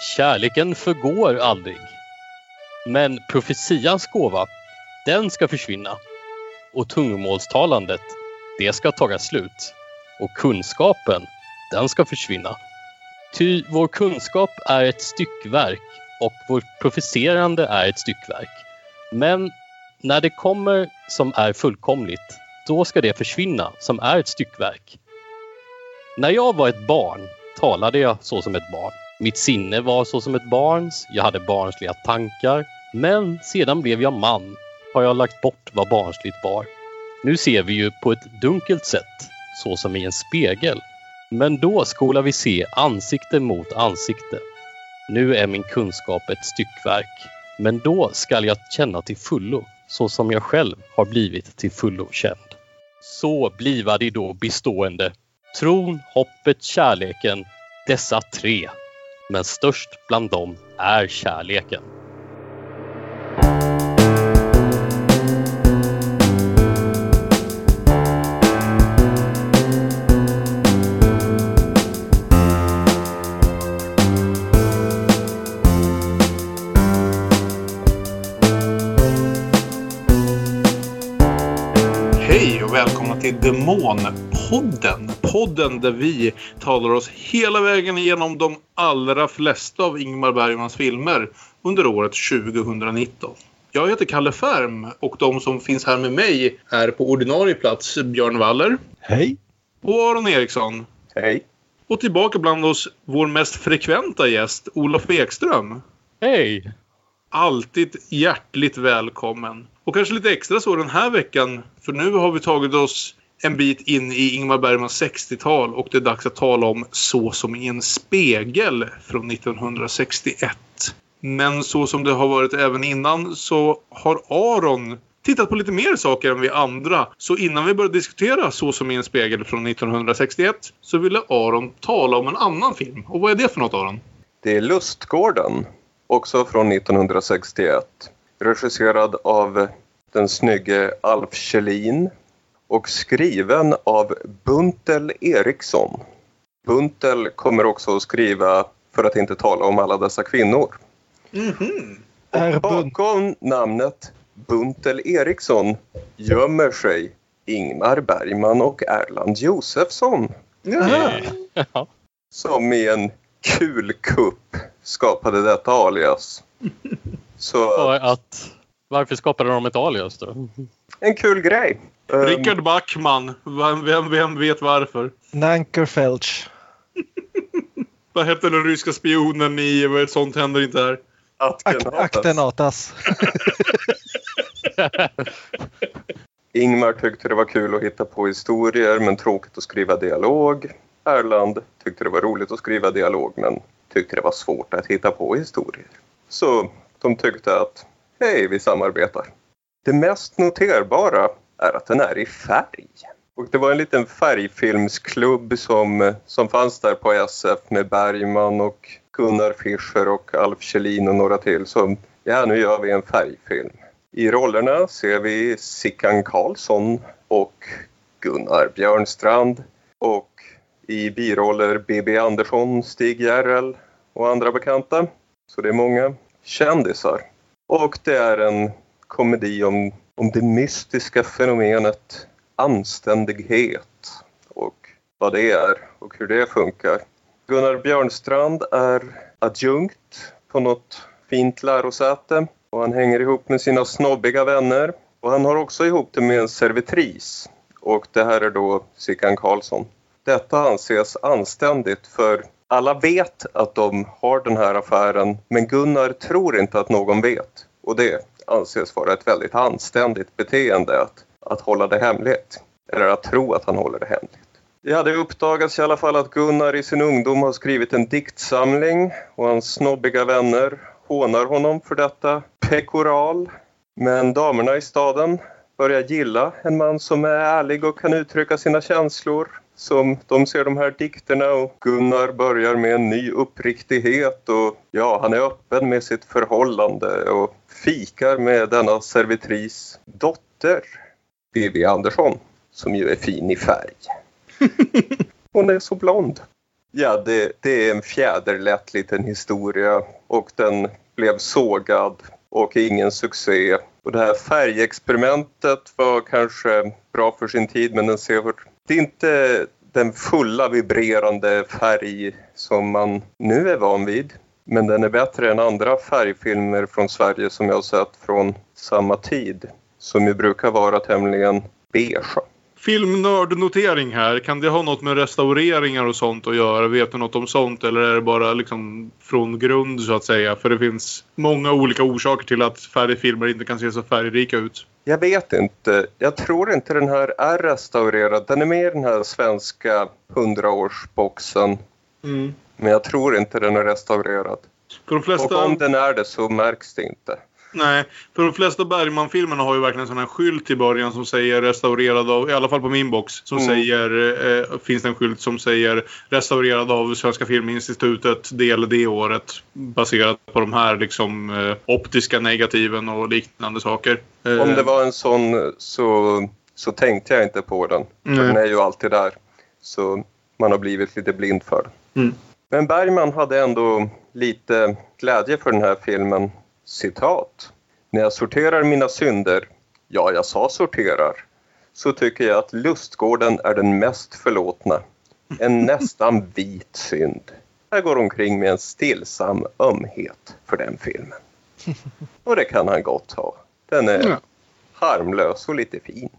Kärleken förgår aldrig. Men profetians gåva, den ska försvinna. Och tungomålstalandet, det ska taga slut. Och kunskapen, den ska försvinna. Ty vår kunskap är ett styckverk och vårt profeterande är ett styckverk. Men när det kommer som är fullkomligt, då ska det försvinna som är ett styckverk. När jag var ett barn talade jag så som ett barn. Mitt sinne var så som ett barns, jag hade barnsliga tankar. Men sedan blev jag man, har jag lagt bort vad barnsligt var. Nu ser vi ju på ett dunkelt sätt, så som i en spegel. Men då skola vi se ansikte mot ansikte. Nu är min kunskap ett styckverk, men då skall jag känna till fullo, så som jag själv har blivit till fullo känd. Så bliva de då bestående, tron, hoppet, kärleken, dessa tre. Men störst bland dem är kärleken. Hej och välkomna till Demonpodden. Podden där vi talar oss hela vägen igenom de allra flesta av Ingmar Bergmans filmer under året 2019. Jag heter Kalle Färm och de som finns här med mig är på ordinarie plats Björn Waller Hej! och Aron Eriksson. Hej. Och tillbaka bland oss vår mest frekventa gäst Olof Ekström. Hej! Alltid hjärtligt välkommen. Och kanske lite extra så den här veckan. För nu har vi tagit oss en bit in i Ingmar Bergmans 60-tal och det är dags att tala om Så som i en spegel från 1961. Men så som det har varit även innan så har Aron tittat på lite mer saker än vi andra. Så innan vi börjar diskutera Så som i en spegel från 1961 så ville Aron tala om en annan film. Och vad är det för något Aron? Det är Lustgården, också från 1961. Regisserad av den snygge Alf Kjellin och skriven av Buntel Eriksson. Buntel kommer också att skriva För att inte tala om alla dessa kvinnor. Är Och bakom namnet Buntel Eriksson gömmer sig Ingmar Bergman och Erland Josefsson Jaha. Som i en kul kupp skapade detta alias. Så att, varför skapade de ett alias då? en kul grej. Ehm, Rickard Backman. Vem, vem, vem vet varför? Nankerfelch. Vad hette den ryska spionen i sånt händer inte här? Ak Aktenatas. Aktenatas. Ingmar tyckte det var kul att hitta på historier men tråkigt att skriva dialog. Erland tyckte det var roligt att skriva dialog men tyckte det var svårt att hitta på historier. Så de tyckte att hej, vi samarbetar. Det mest noterbara är att den är i färg. Och det var en liten färgfilmsklubb som, som fanns där på SF med Bergman och Gunnar Fischer och Alf Kjellin och några till. Så ja, nu gör vi en färgfilm. I rollerna ser vi Sickan Karlsson och Gunnar Björnstrand. Och i biroller Bibi Andersson, Stig Järrel och andra bekanta. Så det är många kändisar. Och det är en komedi om, om det mystiska fenomenet anständighet och vad det är och hur det funkar. Gunnar Björnstrand är adjunkt på något fint lärosäte och han hänger ihop med sina snobbiga vänner. Och han har också ihop det med en servitris och det här är då Sickan Karlsson. Detta anses anständigt för alla vet att de har den här affären men Gunnar tror inte att någon vet. Och det anses vara ett väldigt anständigt beteende att, att hålla det hemligt. Eller att tro att han håller det hemligt. Det hade uppdagats i alla fall att Gunnar i sin ungdom har skrivit en diktsamling och hans snobbiga vänner hånar honom för detta pekoral. Men damerna i staden börjar gilla en man som är ärlig och kan uttrycka sina känslor. Som de ser de här dikterna och Gunnar börjar med en ny uppriktighet och ja, han är öppen med sitt förhållande och fikar med denna servitris dotter, Bibi Andersson, som ju är fin i färg. Hon är så blond. Ja, det, det är en fjäderlätt liten historia och den blev sågad och ingen succé. Och det här färgexperimentet var kanske bra för sin tid men den ser det är inte den fulla vibrerande färg som man nu är van vid. Men den är bättre än andra färgfilmer från Sverige som jag har sett från samma tid. Som ju brukar vara tämligen beige. Filmnördnotering här. Kan det ha något med restaureringar och sånt att göra? Vet du något om sånt eller är det bara liksom från grund så att säga? För det finns många olika orsaker till att färgfilmer inte kan se så färgrika ut. Jag vet inte. Jag tror inte den här är restaurerad. Den är med i den här svenska 100-årsboxen. Mm. Men jag tror inte den är restaurerad. För de flesta... Och om den är det så märks det inte. Nej, för de flesta Bergman-filmerna har ju verkligen en sån här skylt i början som säger restaurerad av, i alla fall på min box, som Mm. säger, eh, finns det en skylt som säger restaurerad av Svenska Filminstitutet del det året. Baserat på de här liksom eh, optiska negativen och liknande saker. Eh, Om det var en sån så, så tänkte jag inte på den. Nej. den är ju alltid där. Så man har blivit lite blind för den. Mm. Men Bergman hade ändå lite glädje för den här filmen. Citat. När jag sorterar mina synder, ja jag sa sorterar, så tycker jag att lustgården är den mest förlåtna. En nästan vit synd. Jag går omkring med en stillsam ömhet för den filmen. Och det kan han gott ha. Den är harmlös och lite fin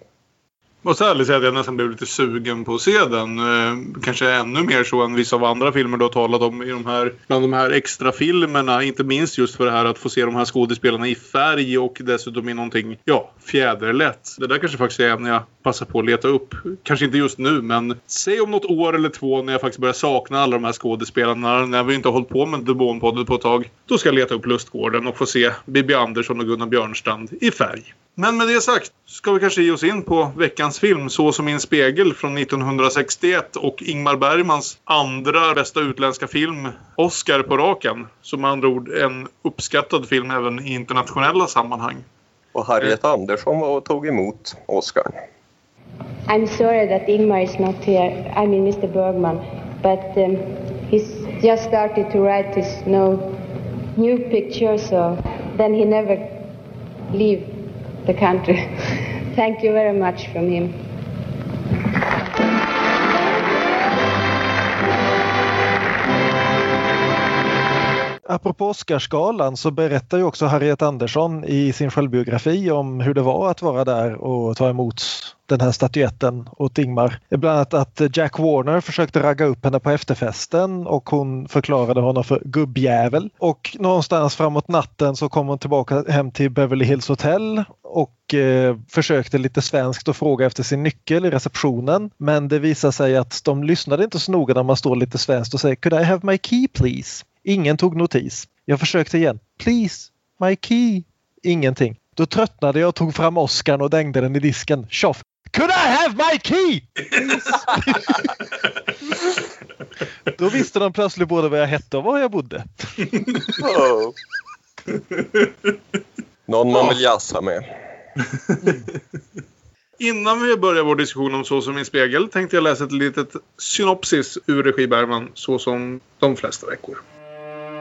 måste ärligt säga att jag nästan blev lite sugen på att se den. Eh, kanske ännu mer så än vissa av andra filmer du har talat om i de här, bland de här extra filmerna. Inte minst just för det här att få se de här skådespelarna i färg och dessutom i någonting, ja, fjäderlätt. Det där kanske faktiskt är en jag passar på att leta upp. Kanske inte just nu, men säg om något år eller två när jag faktiskt börjar sakna alla de här skådespelarna. När vi inte har hållit på med Demonpodden på ett tag. Då ska jag leta upp Lustgården och få se Bibi Andersson och Gunnar Björnstrand i färg. Men med det sagt ska vi kanske ge oss in på veckans film Så som i en spegel från 1961 och Ingmar Bergmans andra bästa utländska film Oscar på raken. Som med andra ord en uppskattad film även i internationella sammanhang. Och Harriet Andersson var och tog emot Oscar. I'm sorry that Ingmar is not here. I mean, Mr. Bergman, but um, he's just started to write his no new picture, so then he never leave the country. Thank you very much from him. Apropå Oscarsgalan så berättar ju också Harriet Andersson i sin självbiografi om hur det var att vara där och ta emot den här statyetten åt Ingmar. Bland annat att Jack Warner försökte ragga upp henne på efterfesten och hon förklarade honom för gubbjävel. Och någonstans framåt natten så kom hon tillbaka hem till Beverly Hills Hotel och eh, försökte lite svenskt att fråga efter sin nyckel i receptionen. Men det visade sig att de lyssnade inte så noga när man står lite svenskt och säger Could I have my key please? Ingen tog notis. Jag försökte igen. Please, my key. Ingenting. Då tröttnade jag och tog fram Oscarn och dängde den i disken. Tjoff! Could I have my key? Då visste de plötsligt både vad jag hette och var jag bodde. Oh. Någon man vill jassa med. Innan vi börjar vår diskussion om Så som i en spegel tänkte jag läsa ett litet synopsis ur regi Bergman så som de flesta veckor.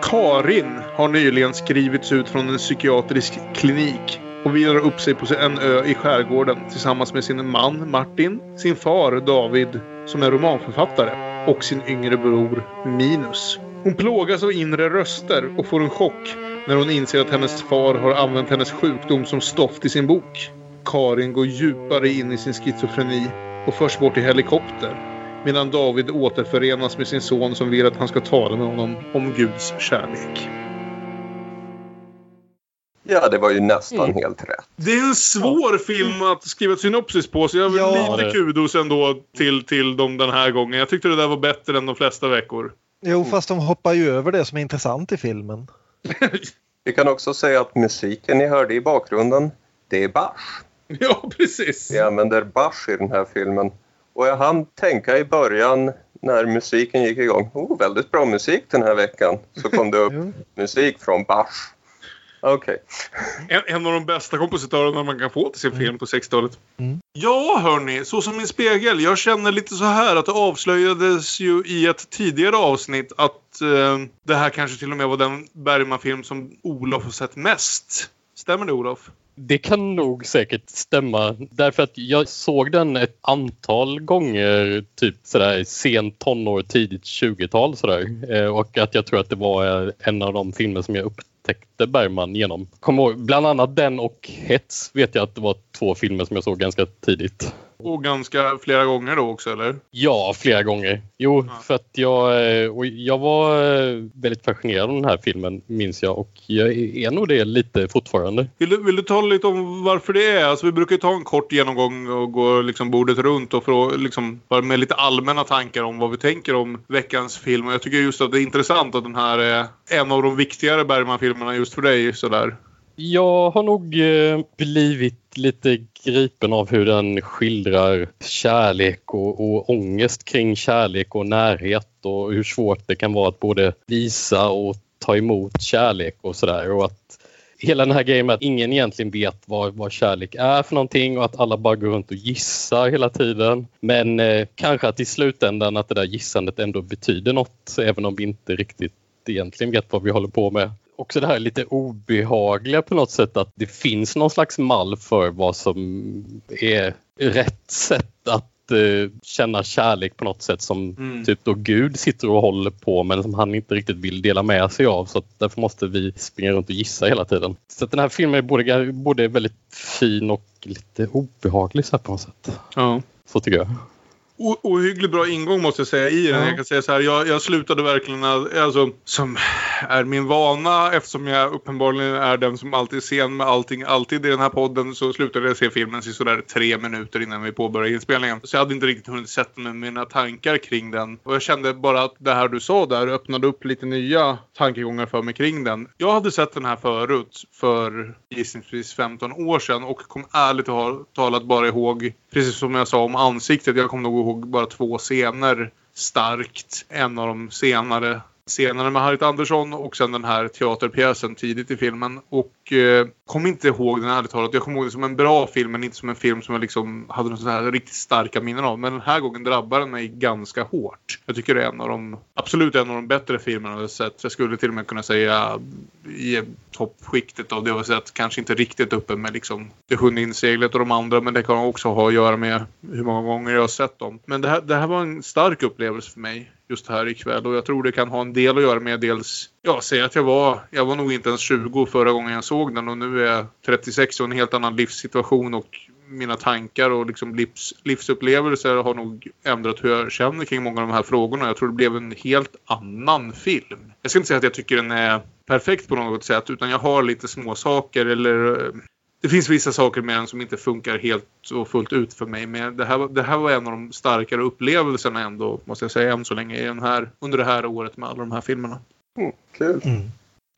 Karin har nyligen skrivits ut från en psykiatrisk klinik och vilar upp sig på en ö i skärgården tillsammans med sin man Martin, sin far David som är romanförfattare och sin yngre bror Minus. Hon plågas av inre röster och får en chock när hon inser att hennes far har använt hennes sjukdom som stoft i sin bok. Karin går djupare in i sin schizofreni och förs bort i helikopter medan David återförenas med sin son som vill att han ska tala med honom om Guds kärlek. Ja, det var ju nästan helt rätt. Det är en svår film att skriva ett synopsis på så jag vill Ja, lite det- kudos ändå till, till dem den här gången. Jag tyckte det där var bättre än de flesta veckor. Jo, fast de hoppar ju över det som är intressant i filmen. Vi kan också säga att musiken ni hörde i bakgrunden, det är Bach. Ja, precis. Vi använder Bach i den här filmen. Och jag hann tänka i början när musiken gick igång, oh, väldigt bra musik den här veckan. Så kom det upp musik från Bach. Okej. En, en av de bästa kompositörerna man kan få till sin film på 60-talet. Mm. Ja, hörni. Så som min spegel. Jag känner lite så här att det avslöjades ju i ett tidigare avsnitt att eh, det här kanske till och med var den Bergman-film som Olof har sett mest. Stämmer det, Olof? Det kan nog säkert stämma. Därför att jag såg den ett antal gånger, typ sådär sent tonår, tidigt 20-tal sådär. Eh, Och att jag tror att det var eh, en av de filmer som jag upptäckte Bergman genom. Kom ihåg, bland annat den och Hets vet jag att det var två filmer som jag såg ganska tidigt. Och ganska flera gånger då också, eller? Ja, flera gånger. Jo, Ja. för att jag, eh, och jag var eh, väldigt fascinerad av den här filmen, minns jag. Och jag är nog det lite fortfarande. Vill du, vill du tala lite om varför det är? Alltså, vi brukar ju ta en kort genomgång och gå liksom bordet runt och för liksom, med lite allmänna tankar om vad vi tänker om veckans film. Och jag tycker just att det är intressant att den här är en av de viktigare Bergman-filmerna just för dig. Sådär. Jag har nog eh, blivit lite gripen av hur den skildrar kärlek och, och ångest kring kärlek och närhet och hur svårt det kan vara att både visa och ta emot kärlek och sådär. Och att hela den här grejen med att ingen egentligen vet vad, vad kärlek är för någonting och att alla bara går runt och gissar hela tiden. Men eh, kanske att i slutändan att det där gissandet ändå betyder något även om vi inte riktigt egentligen vet vad vi håller på med också det här lite obehagliga på något sätt att det finns någon slags mall för vad som är rätt sätt att eh, känna kärlek på något sätt som Mm. typ då Gud sitter och håller på men som han inte riktigt vill dela med sig av så därför måste vi springa runt och gissa hela tiden. Så den här filmen är både, både väldigt fin och lite obehaglig så på något sätt. Ja. Så tycker jag. O- Ohyggligt bra ingång måste jag säga i den. Ja. Jag kan säga så här, jag, jag slutade verkligen, alltså, som är min vana eftersom jag uppenbarligen är den som alltid är sen med allting, alltid i den här podden så slutade jag se filmen i sådär tre minuter innan vi påbörjade inspelningen. Så jag hade inte riktigt hunnit sätta mig med mina tankar kring den. Och jag kände bara att det här du sa där öppnade upp lite nya tankegångar för mig kring den. Jag hade sett den här förut för gissningsvis 15 år sedan och kom ärligt talat bara ihåg, precis som jag sa om ansiktet, jag kommer nog ihåg bara två scener starkt. En av de senare scenerna med Harriet Andersson och sen den här teaterpjäsen tidigt i filmen. Och eh, kom inte ihåg den ärligt talat. Jag kommer ihåg det som en bra film men inte som en film som jag liksom hade några så här riktigt starka minnen av. Men den här gången drabbar den mig ganska hårt. Jag tycker det är en av de, absolut en av de bättre filmerna jag har sett. Jag skulle till och med kunna säga i toppskiktet av det jag har sett. Kanske inte riktigt uppe med liksom Det sjunde inseglet och de andra men det kan också ha att göra med hur många gånger jag har sett dem. Men det här, det här var en stark upplevelse för mig just här ikväll och jag tror det kan ha en del att göra med dels, ja säg att jag var, jag var nog inte ens 20 förra gången jag såg den och nu är jag 36 och en helt annan livssituation och mina tankar och liksom livs, livsupplevelser har nog ändrat hur jag känner kring många av de här frågorna. Jag tror det blev en helt annan film. Jag ska inte säga att jag tycker den är perfekt på något sätt utan jag har lite små saker eller eh, det finns vissa saker med den som inte funkar helt och fullt ut för mig. Men det här, var- det här var en av de starkare upplevelserna ändå, måste jag säga, än så länge i den här, under det här året med alla de här filmerna. Mm, kul. Mm.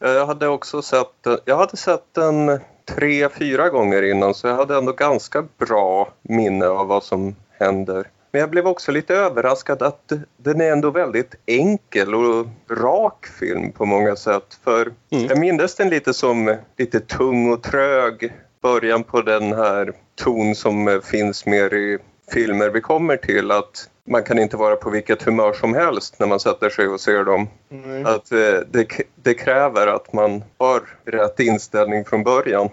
Jag hade också sett jag hade sett den tre, fyra gånger innan så jag hade ändå ganska bra minne av vad som händer. Men jag blev också lite överraskad att den är ändå väldigt enkel och rak film på många sätt. För Mm. jag minns den lite som lite tung och trög början på den här ton som finns mer i filmer vi kommer till. Att man kan inte vara på vilket humör som helst när man sätter sig och ser dem. Att eh, det, det kräver att man har rätt inställning från början.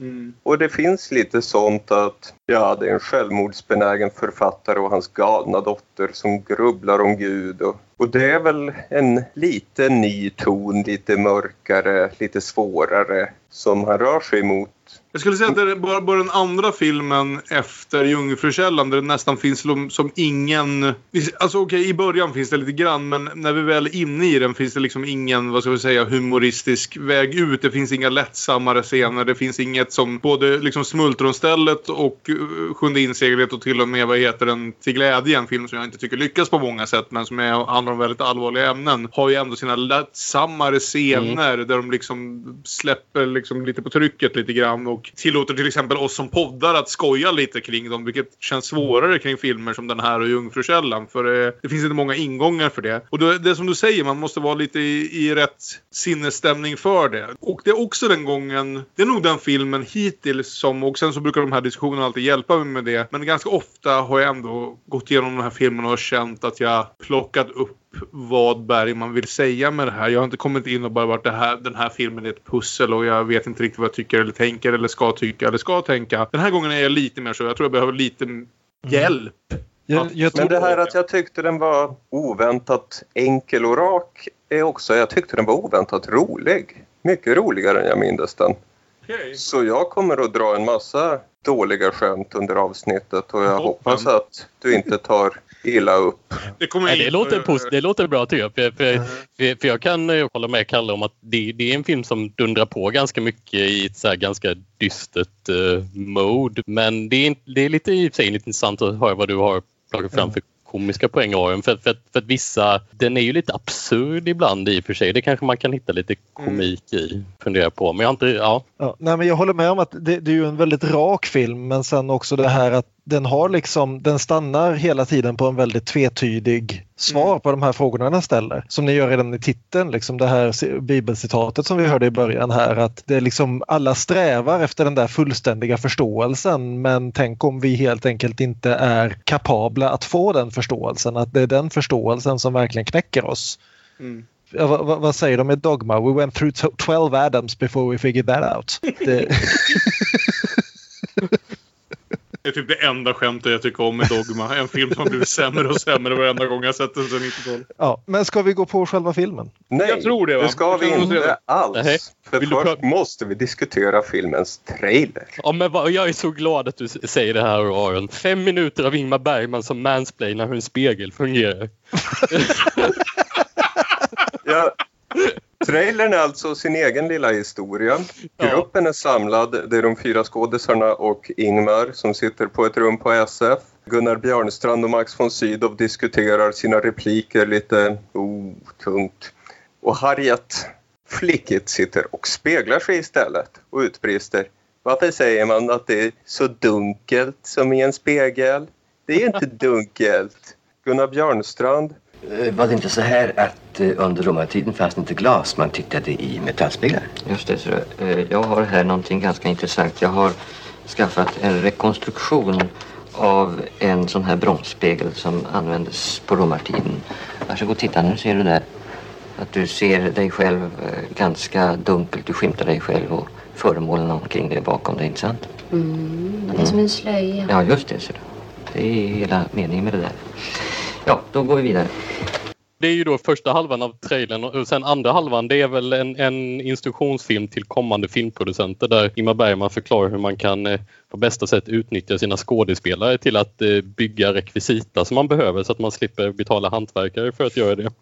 Mm. Och det finns lite sånt att ja, det är en självmordsbenägen författare och hans galna dotter som grubblar om Gud. Och, och det är väl en lite ny ton, lite mörkare, lite svårare som han rör sig mot. Jag skulle säga att det är bara, bara den andra filmen efter Jungfrukällan där det nästan finns som, som ingen... Alltså okej, i början finns det lite grann men när vi väl är inne i den finns det liksom ingen, vad ska vi säga, humoristisk väg ut. Det finns inga lättsammare scener. Det finns inget som både liksom Smultronstället och uh, Sjunde inseglet och till och med, vad heter den, Till glädje, en film som jag inte tycker lyckas på många sätt men som är, handlar om väldigt allvarliga ämnen, har ju ändå sina lättsammare scener där de liksom släpper liksom lite på trycket lite grann grann och tillåter till exempel oss som poddar att skoja lite kring dem vilket känns svårare kring filmer som den här och Jungfrukällan för eh, det finns inte många ingångar för det. Och det, det som du säger, man måste vara lite i, i rätt sinnesstämning för det. Och det är också den gången, det är nog den filmen hittills som, och sen så brukar de här diskussionerna alltid hjälpa mig med det, men ganska ofta har jag ändå gått igenom de här filmerna och känt att jag plockat upp vad Bergman vill säga med det här. Jag har inte kommit in och bara varit det här, den här filmen är ett pussel och jag vet inte riktigt vad jag tycker eller tänker eller ska tycka eller ska tänka. Den här gången är jag lite mer så. Jag tror jag behöver lite hjälp. Jag, jag Men det här att jag tyckte den var oväntat enkel och rak är också, jag tyckte den var oväntat rolig. Mycket roligare än jag mindes den. Okej. Så jag kommer att dra en massa dåliga skämt under avsnittet och jag hoppas att du inte tar illa upp. Det kommer Nej, jag det, låter att pos- göra. det låter bra tycker jag. För, för, för, för jag kan eh, hålla med Kalle om att det, det är en film som dundrar på ganska mycket i ett så här ganska dystert uh, mode. Men det är, det är lite i sig lite intressant att höra vad du har plockat fram för komiska poäng Aron. För, för, för att vissa, den är ju lite absurd ibland i och för sig. Det kanske man kan hitta lite komik i. Fundera på. Men jag har inte, ja. ja, nej, men jag håller med om att det, det är ju en väldigt rak film men sen också det här att den har liksom, den stannar hela tiden på en väldigt tvetydig svar på de här frågorna den ställer. Som ni gör redan i titeln, liksom det här ci- bibelcitatet som vi hörde i början här att det är liksom alla strävar efter den där fullständiga förståelsen men tänk om vi helt enkelt inte är kapabla att få den förståelsen, att det är den förståelsen som verkligen knäcker oss. Mm. Ja, vad, vad- säger de i Dogma? We went through to- 12 Adams before we figured that out. Det är typ det enda skämtet jag tycker om med Dogma. En film som har blivit sämre och sämre varenda gång jag sett den sedan 90-talet. ja, men ska vi gå på själva filmen? Nej, Jag tror det, va? det ska vi inte alls. Nej. För Vill du först prata- måste vi diskutera filmens trailer. Ja, men jag är så glad att du säger det här Aron. Fem minuter av Ingmar Bergman som mansplainar hur en spegel fungerar. Ja, trailern är alltså sin egen lilla historia. Gruppen är samlad. Det är de fyra skådisarna och Ingmar som sitter på ett rum på SF. Gunnar Björnstrand och Max von Sydow diskuterar sina repliker lite oh, tungt. Och Harriet flickigt sitter och speglar sig istället och utbrister. Varför säger man att det är så dunkelt som i en spegel? Det är inte dunkelt. Gunnar Björnstrand Var det inte så här att eh, under romartiden fanns det inte glas man tittade i metallspeglar? Just det, så eh, jag har här någonting ganska intressant. Jag har skaffat en rekonstruktion av en sån här bromsspegel som användes på romartiden. Varsågod titta, nu ser du där. Att du ser dig själv eh, ganska dunkelt. Du skymtar dig själv och föremålen omkring dig bakom dig, inte sant? Mm, det är som en slöja. Ja, just det, ser du. Det är hela meningen med det där. Ja, då går vi vidare. Det är ju då första halvan av trailern och sen andra halvan det är väl en, en instruktionsfilm till kommande filmproducenter där Ingmar Bergman förklarar hur man kan eh, på bästa sätt utnyttja sina skådespelare till att eh, bygga rekvisita som man behöver så att man slipper betala hantverkare för att göra det.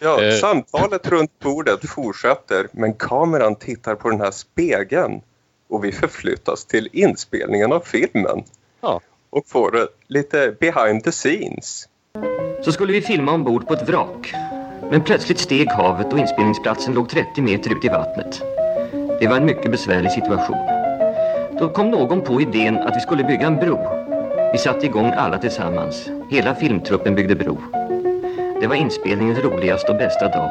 Ja, Eh. samtalet runt bordet fortsätter men kameran tittar på den här spegeln och vi förflyttas till inspelningen av filmen Ja. och får lite behind the scenes. Så skulle vi filma ombord på ett vrak. Men plötsligt steg havet och inspelningsplatsen låg 30 meter ut i vattnet. Det var en mycket besvärlig situation. Då kom någon på idén att vi skulle bygga en bro. Vi satte igång alla tillsammans. Hela filmtruppen byggde bro. Det var inspelningens roligaste och bästa dag.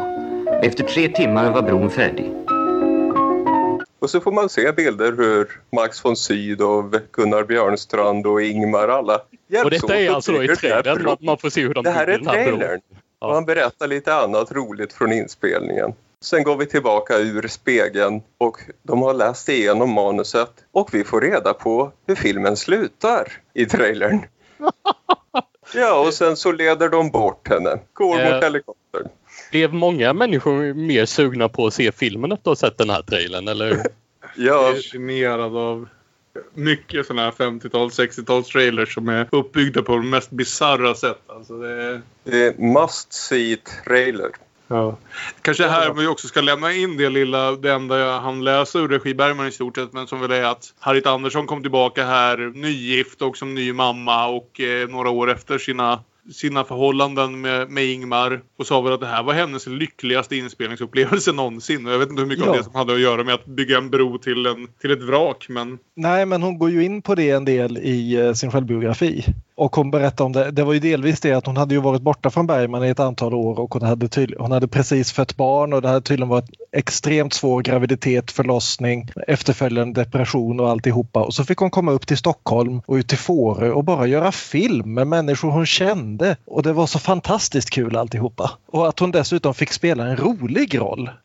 Efter tre timmar var bron färdig. Och så får man se bilder hur Max von Sydow, Gunnar Björnstrand och Ingmar alla hjälps Och detta är alltså då i trailern. Man, man får se hur de Det här är trailern. Ja. Och han berättar lite annat roligt från inspelningen. Sen går vi tillbaka ur spegeln och de har läst igenom manuset och vi får reda på hur filmen slutar i trailern. Ja, och sen så leder de bort henne. Går Eh. mot helikoptern. Blev många människor mer sugna på att se filmen efter att ha sett den här trailern? Eller? Ja, Jag är generad av mycket sådana här 50-tals, 60-tals trailers som är uppbyggda på de mest bisarra sätt. Alltså det är... det är must see trailer. Ja. Kanske här vi också ska lämna in det lilla, det enda jag hann läsa ur regi Bergman i stort sett, men som väl är att Harriet Andersson kom tillbaka här nygift och som ny mamma och eh, några år efter sina sina förhållanden med, med Ingmar och sa väl att det här var hennes lyckligaste inspelningsupplevelse någonsin. Och jag vet inte hur mycket Ja. av det som hade att göra med att bygga en bro till, en, till ett vrak. Men Nej, men hon går ju in på det en del i eh, sin självbiografi. Och hon berättar om det. Det var ju delvis det att hon hade ju varit borta från Bergman i ett antal år och hon hade, tydlig, hon hade precis fött barn och det hade tydligen varit extremt svår graviditet, förlossning, efterföljande depression och alltihopa. Och så fick hon komma upp till Stockholm och ut till Fårö och bara göra film med människor hon kände. Och det var så fantastiskt kul alltihopa. Och att hon dessutom fick spela en rolig roll.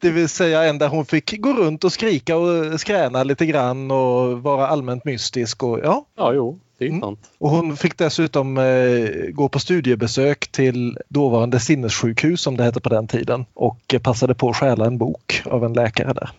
Det vill säga en där hon fick gå runt och skrika och skräna lite grann och vara allmänt mystisk. Och, ja. Ja, jo, det är Mm. sant. och hon fick dessutom eh, gå på studiebesök till dåvarande sinnessjukhus som det hette på den tiden och eh, passade på att stjäla en bok av en läkare där.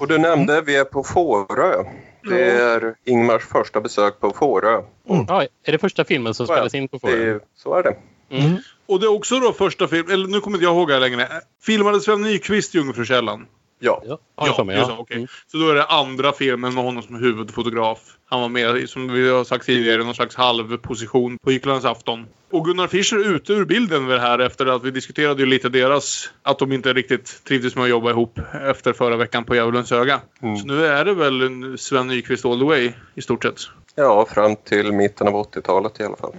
Och du nämnde vi är på Fårö. Det är Ingmars första besök på Fårö. Ja, är det första filmen som spelas in på det. Fårö? är- Så är det. Mm. Och det är också då första film, eller nu kommer inte jag ihåg här längre. Filmade Sven Nykvist Jungfrukällan? Ja. Ja, för mig. Ja. så, okej. Mm. Så då är det andra filmen med honom som huvudfotograf. Han var med, som vi har sagt tidigare, i någon slags halvposition på afton. Och Gunnar Fischer är ute ur bilden med det här efter att vi diskuterade ju lite deras... Att de inte riktigt trivdes med att jobba ihop efter förra veckan på Djävulens öga. Mm. Så nu är det väl en Sven Nykvist all the way i stort sett. Ja, fram till mitten av 80-talet i alla fall.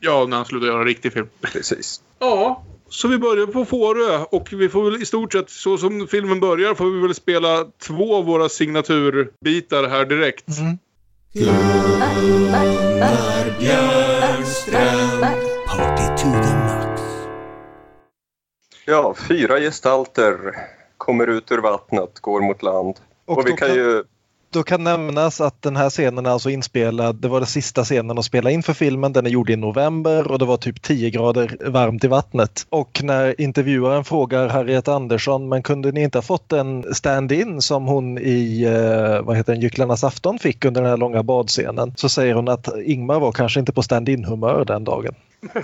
Ja, när han slutade göra riktig film. Precis. Ja, så vi börjar på Fårö och vi får väl i stort sett så som filmen börjar får vi väl spela två av våra signaturbitar här direkt. Party to the max. Ja, fyra gestalter kommer ut ur vattnet, går mot land. Och Och, vi kan- ju... Då kan nämnas att den här scenen är alltså inspelad, det var den sista scenen att spela in för filmen, den är gjord i november och det var typ 10 grader varmt i vattnet. Och när intervjuaren frågar Harriet Andersson, men kunde ni inte ha fått en stand-in som hon i eh, vad heter den, Gycklarnas afton fick under den här långa badscenen? Så säger hon att Ingmar var kanske inte på stand-in humör den dagen.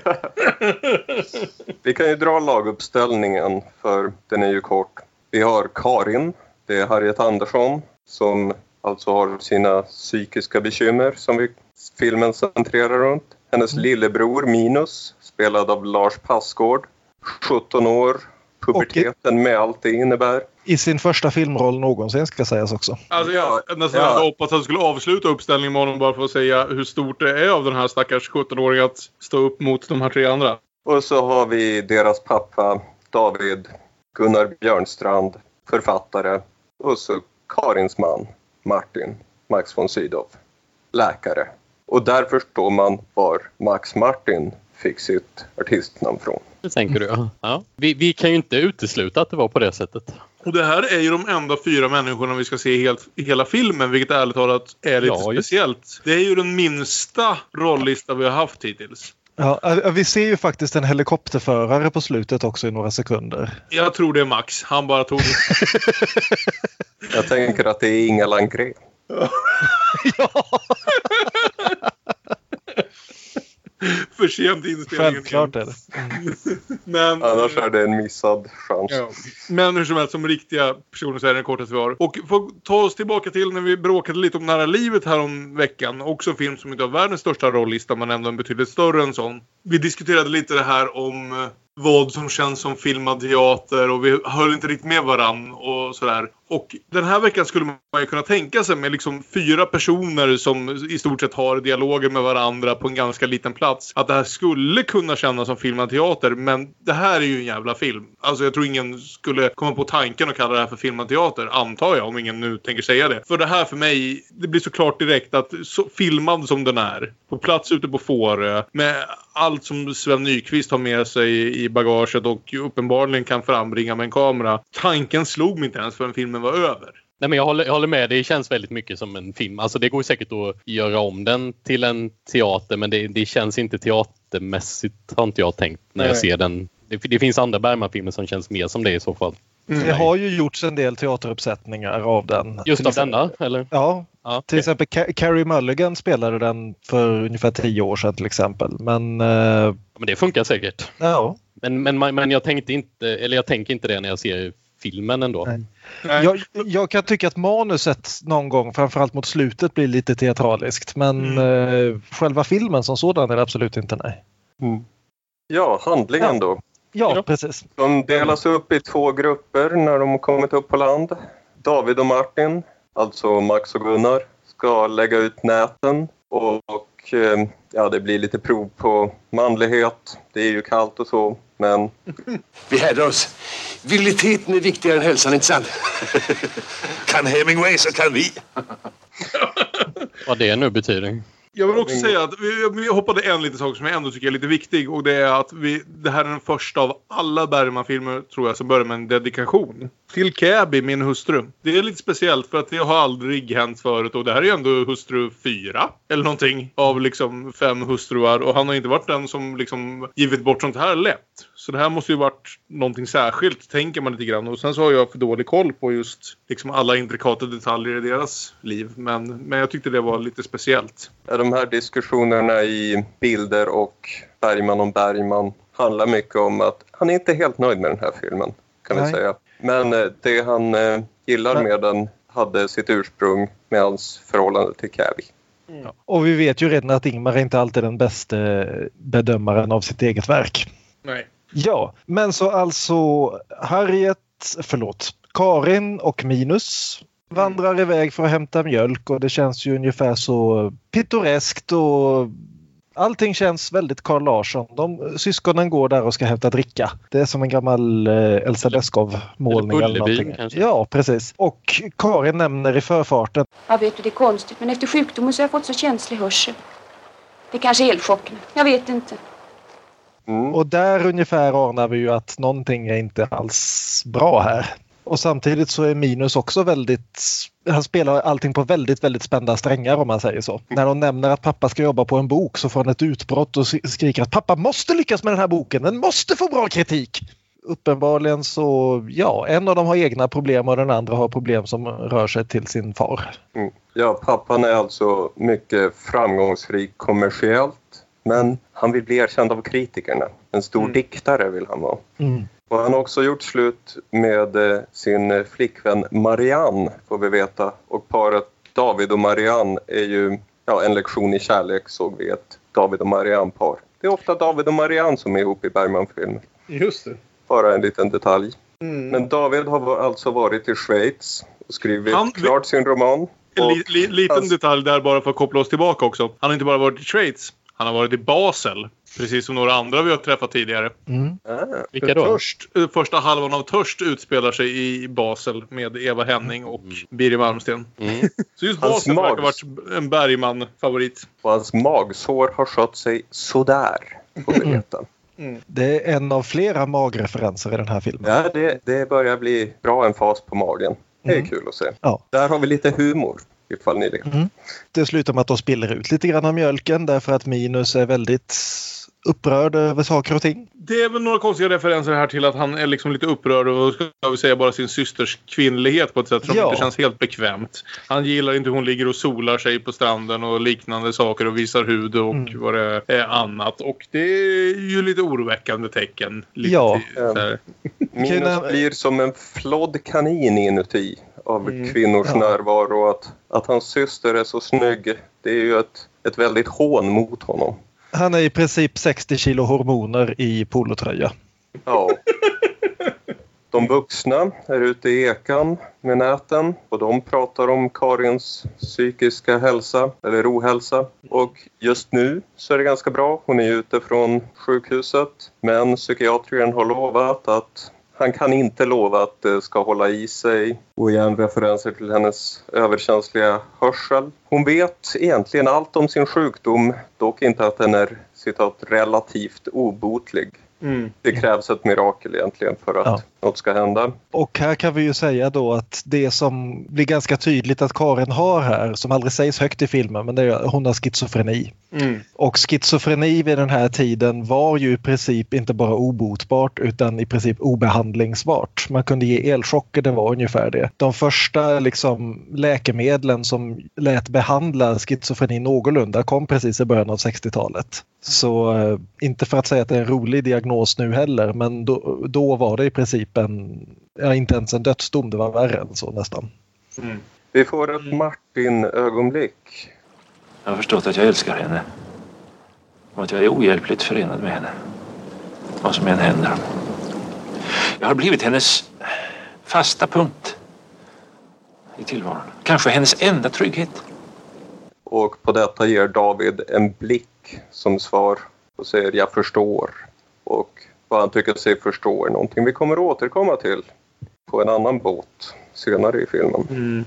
Vi kan ju dra laguppställningen för den är ju kort. Vi har Karin, det är Harriet Andersson som alltså har sina psykiska bekymmer som vi, filmen centrerar runt. Hennes lillebror Minus, spelad av Lars Passgård. 17 år, puberteten med allt det innebär. I sin första filmroll någonsin ska sägas också. Alltså jag Ja, nästan ja. hade hoppats att jag skulle avsluta uppställningen med honom bara för att säga hur stort det är av den här stackars 17-åringen att stå upp mot de här tre andra. Och så har vi deras pappa David, Gunnar Björnstrand, författare. Och så Karins man Martin, Max von Sydow, läkare. Och där förstår man var Max Martin fick sitt artistnamn från. Det tänker du, ja. ja. Vi, vi kan ju inte utesluta att det var på det sättet. Och det här är ju de enda fyra människorna vi ska se helt, i hela filmen, vilket ärligt talat är lite Ja, just- speciellt. Det är ju den minsta rollista vi har haft hittills. Ja, vi ser ju faktiskt en helikopterförare på slutet också i några sekunder. Jag tror det är Max. Han bara tog... Jag tänker att det är Inga Landgren. för sent i inspelningen. Självklart är det. Men, Annars är det en missad chans. Ja. Men hur som helst, som riktiga personer så är det den kortaste vi har. Och för att ta oss tillbaka till när vi bråkade lite om Nära livet här om veckan. Också en film som inte har världens största rollista men ändå en betydligt större än sån. Vi diskuterade lite det här om eh, vad som känns som filmad teater och vi höll inte riktigt med varann och sådär. Och den här veckan skulle man ju kunna tänka sig med liksom fyra personer som i stort sett har dialoger med varandra på en ganska liten plats. Att det här skulle kunna kännas som filmad teater men det här är ju en jävla film. Alltså jag tror ingen skulle komma på tanken att kalla det här för filmad teater, antar jag om ingen nu tänker säga det. För det här för mig, det blir såklart direkt att så filmad som den är, på plats ute på Fårö, med allt som Sven Nykvist har med sig i bagaget och uppenbarligen kan frambringa med en kamera. Tanken slog mig inte ens förrän filmen var över. Nej, men jag, håller, jag håller med. Det känns väldigt mycket som en film. Alltså, det går säkert att göra om den till en teater men det, det känns inte teatermässigt har inte jag tänkt när jag Nej. ser den. Det, det finns andra Bergman-filmer som känns mer som det i så fall. Det har ju gjorts en del teateruppsättningar av den. Just Till av exempel- denna, eller? Ja, Ja, till exempel Ca- Carrie Mulligan spelade den för ungefär tio år sedan till exempel. Men eh, Men det funkar säkert. ja, Men, men, men jag tänkte inte, eller jag tänker inte det när jag ser filmen ändå. Nej. Jag, jag kan tycka att manuset någon gång, framförallt mot slutet, blir lite teatraliskt. Men eh, själva filmen som sådan är det absolut inte nej. Ja, handlingen då. Ja, precis. De delas upp i två grupper när de har kommit upp på land. David och Martin, alltså Max och Gunnar, ska lägga ut näten och, och eh, ja, det blir lite prov på manlighet. Det är ju kallt och så, men Vi härdar oss. Viriliteten är viktigare än hälsan, inte sant? kan Hemingway så kan vi. Vad det nu betyder. Jag vill också säga att vi, vi hoppade en liten sak som jag ändå tycker är lite viktig och det är att vi, det här är den första av alla Bergman-filmer tror jag som börjar med en dedikation. Till Käbi, min hustru. Det är lite speciellt för att det har aldrig hänt förut och det här är ju ändå hustru fyra eller någonting av liksom fem hustruar och han har inte varit den som liksom givit bort sånt här lätt. Så det här måste ju varit någonting särskilt, tänker man lite grann. Och sen så har jag för dålig koll på just liksom alla intrikata detaljer i deras liv. Men, men jag tyckte det var lite speciellt. Ja, de här diskussionerna i bilder och Bergman om Bergman handlar mycket om att han är inte helt nöjd med den här filmen, kan vi Nej. säga. Men eh, det han eh, gillar med den hade sitt ursprung med hans förhållande till Käbi. Och vi vet ju redan att Ingmar inte alltid är den bästa bedömaren av sitt eget verk. Nej. Ja, men så alltså Harriet, förlåt, Karin och Minus vandrar iväg för att hämta mjölk och det känns ju ungefär så pittoreskt och allting känns väldigt Carl Larsson. De, syskonen går där och ska hämta dricka. Det är som en gammal eh, Elsa Beskow-målning. Eller Eller någonting. kanske. Ja, precis. Och Karin nämner i förfarten Ja, vet du, det är konstigt, men efter sjukdomen så har jag fått så känslig hörsel. Det är kanske elchocken. Jag vet inte. Mm. Och där ungefär anar vi ju att någonting är inte alls bra här. Och samtidigt så är Minus också väldigt... Han spelar allting på väldigt, väldigt spända strängar om man säger så. När de nämner att pappa ska jobba på en bok så får han ett utbrott och skriker att pappa måste lyckas med den här boken. Den måste få bra kritik! Uppenbarligen så, ja, en av dem har egna problem och den andra har problem som rör sig till sin far. Mm. Ja, pappan är alltså mycket framgångsrik kommersiellt men han vill bli erkänd av kritikerna. En stor diktare vill han vara. Mm. Och han har också gjort slut med eh, sin eh, flickvän Marianne, får vi veta. Och paret David och Marianne är ju, ja, en lektion i kärlek såg vi ett David och Marianne-par. Det är ofta David och Marianne som är ihop i Bergman-filmer. Just det. Bara en liten detalj. Mm. Men David har alltså varit i Schweiz och skrivit Han- klart sin roman. Li, li, liten hans- detalj där bara för att koppla oss tillbaka också. Han har inte bara varit i Schweiz. Han har varit i Basel. Precis som några andra vi har träffat tidigare. Mm. Ah, Vilka då? Törst, första halvan av Törst utspelar sig i Basel med Eva Henning och Birger Malmsten. Mm. Så just Hans Basel verkar ha mags- varit en Bergman-favorit. och hans magsår har skött sig sådär, får vi veta. Det är en av flera magreferenser i den här filmen. Ja, det, det börjar bli bra en fas på magen. Det är Mm. kul att se. Ja. Där har vi lite humor, ifall ni vet. Det slutar med att de spiller ut lite grann av mjölken därför att Minus är väldigt upprörd över saker och ting. Det är väl några konstiga referenser här till att han är liksom lite upprörd och ska vi säga bara sin systers kvinnlighet på ett sätt som Ja. inte känns helt bekvämt. Han gillar inte hur hon ligger och solar sig på stranden och liknande saker och visar hud och Mm. vad det är annat. Och det är ju lite oroväckande tecken. Lite Ja. Minus blir som en flodd kanin inuti av Mm. kvinnors Ja. närvaro. Att, att hans syster är så snygg, det är ju ett, ett väldigt hån mot honom. Han är i princip 60 kilo hormoner i polotröja. Ja. De vuxna är ute i ekan med näten och de pratar om Karins psykiska hälsa eller ohälsa. Och just nu så är det ganska bra. Hon är ute från sjukhuset men psykiatrien har lovat att han kan inte lova att det ska hålla i sig och igen referenser till hennes överkänsliga hörsel. Hon vet egentligen allt om sin sjukdom, dock inte att den är citat relativt obotlig. Mm. Det krävs ett mirakel egentligen för att Ja. Något ska hända. Och här kan vi ju säga då att det som blir ganska tydligt att Karin har här, som aldrig sägs högt i filmen, men det är att hon har schizofreni. Mm. Och schizofreni vid den här tiden var ju i princip inte bara obotbart utan i princip obehandlingsbart. Man kunde ge elchocker, det var ungefär det. De första liksom, läkemedlen som lät behandla schizofreni någorlunda kom precis i början av 60-talet. Så eh, inte för att säga att det är en rolig diagnos nu heller men då, då var det i princip en, ja, inte ens en dödsdom, det var värre än så nästan. Mm. Vi får ett Martin-ögonblick. Jag har förstått att jag älskar henne. Och att jag är ohjälpligt förenad med henne. Vad som än händer. Jag har blivit hennes fasta punkt i tillvaron. Kanske hennes enda trygghet. Och på detta ger David en blick som svar och säger jag förstår. Vad han tycker sig förstå är någonting vi kommer återkomma till på en annan båt senare i filmen. Mm.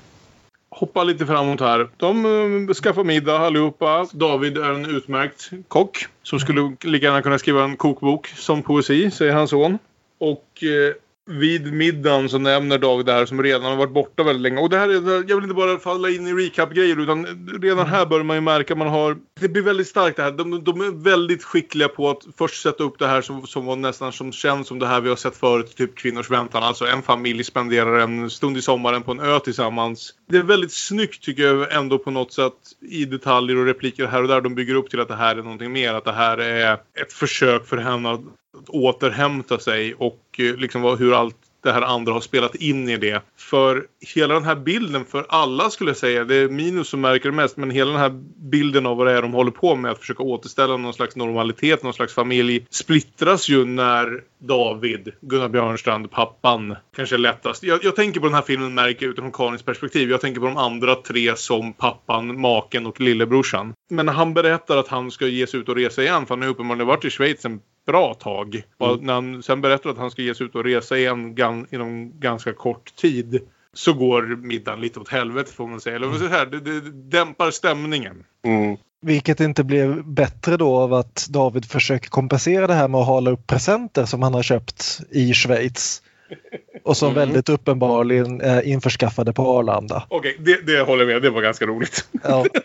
Hoppa lite framåt här. De eh, skaffar middag allihopa. David är en utmärkt kock som skulle lika gärna kunna skriva en kokbok som poesi, säger hans son. Och eh, vid middagen så nämner David det här som redan har varit borta väldigt länge. Och det här är, jag vill inte bara falla in i recap-grejer utan redan här börjar man ju märka man har... Det blir väldigt starkt det här. De, de är väldigt skickliga på att först sätta upp det här som, som var nästan som känns som det här vi har sett förut, typ Kvinnors väntan. Alltså en familj spenderar en stund i sommaren på en ö tillsammans. Det är väldigt snyggt tycker jag ändå på något sätt i detaljer och repliker här och där. De bygger upp till att det här är någonting mer. Att det här är ett försök för henne att återhämta sig och eh, liksom hur allt det här andra har spelat in i det. För hela den här bilden för alla skulle jag säga, det är Minus som märker det mest, men hela den här bilden av vad det är de håller på med att försöka återställa någon slags normalitet, någon slags familj splittras ju när David, Gunnar Björnstrand, pappan, kanske lättast. Jag, jag tänker på den här filmen märker jag utifrån Karins perspektiv. Jag tänker på de andra tre som pappan, maken och lillebrorsan. Men när han berättar att han ska ge sig ut och resa igen, för han har uppenbarligen varit i Schweiz en bra tag. Och när han sen berättar att han ska ge sig ut och resa igen gan, inom ganska kort tid så går middagen lite åt helvete får man säga. Eller jag säga, det, det dämpar stämningen. Mm. Vilket inte blev bättre då av att David försöker kompensera det här med att hala upp presenter som han har köpt i Schweiz. Och som Mm. väldigt uppenbarligen är införskaffade på Arlanda. Okej, det, det håller jag med. Det var ganska roligt. Ja,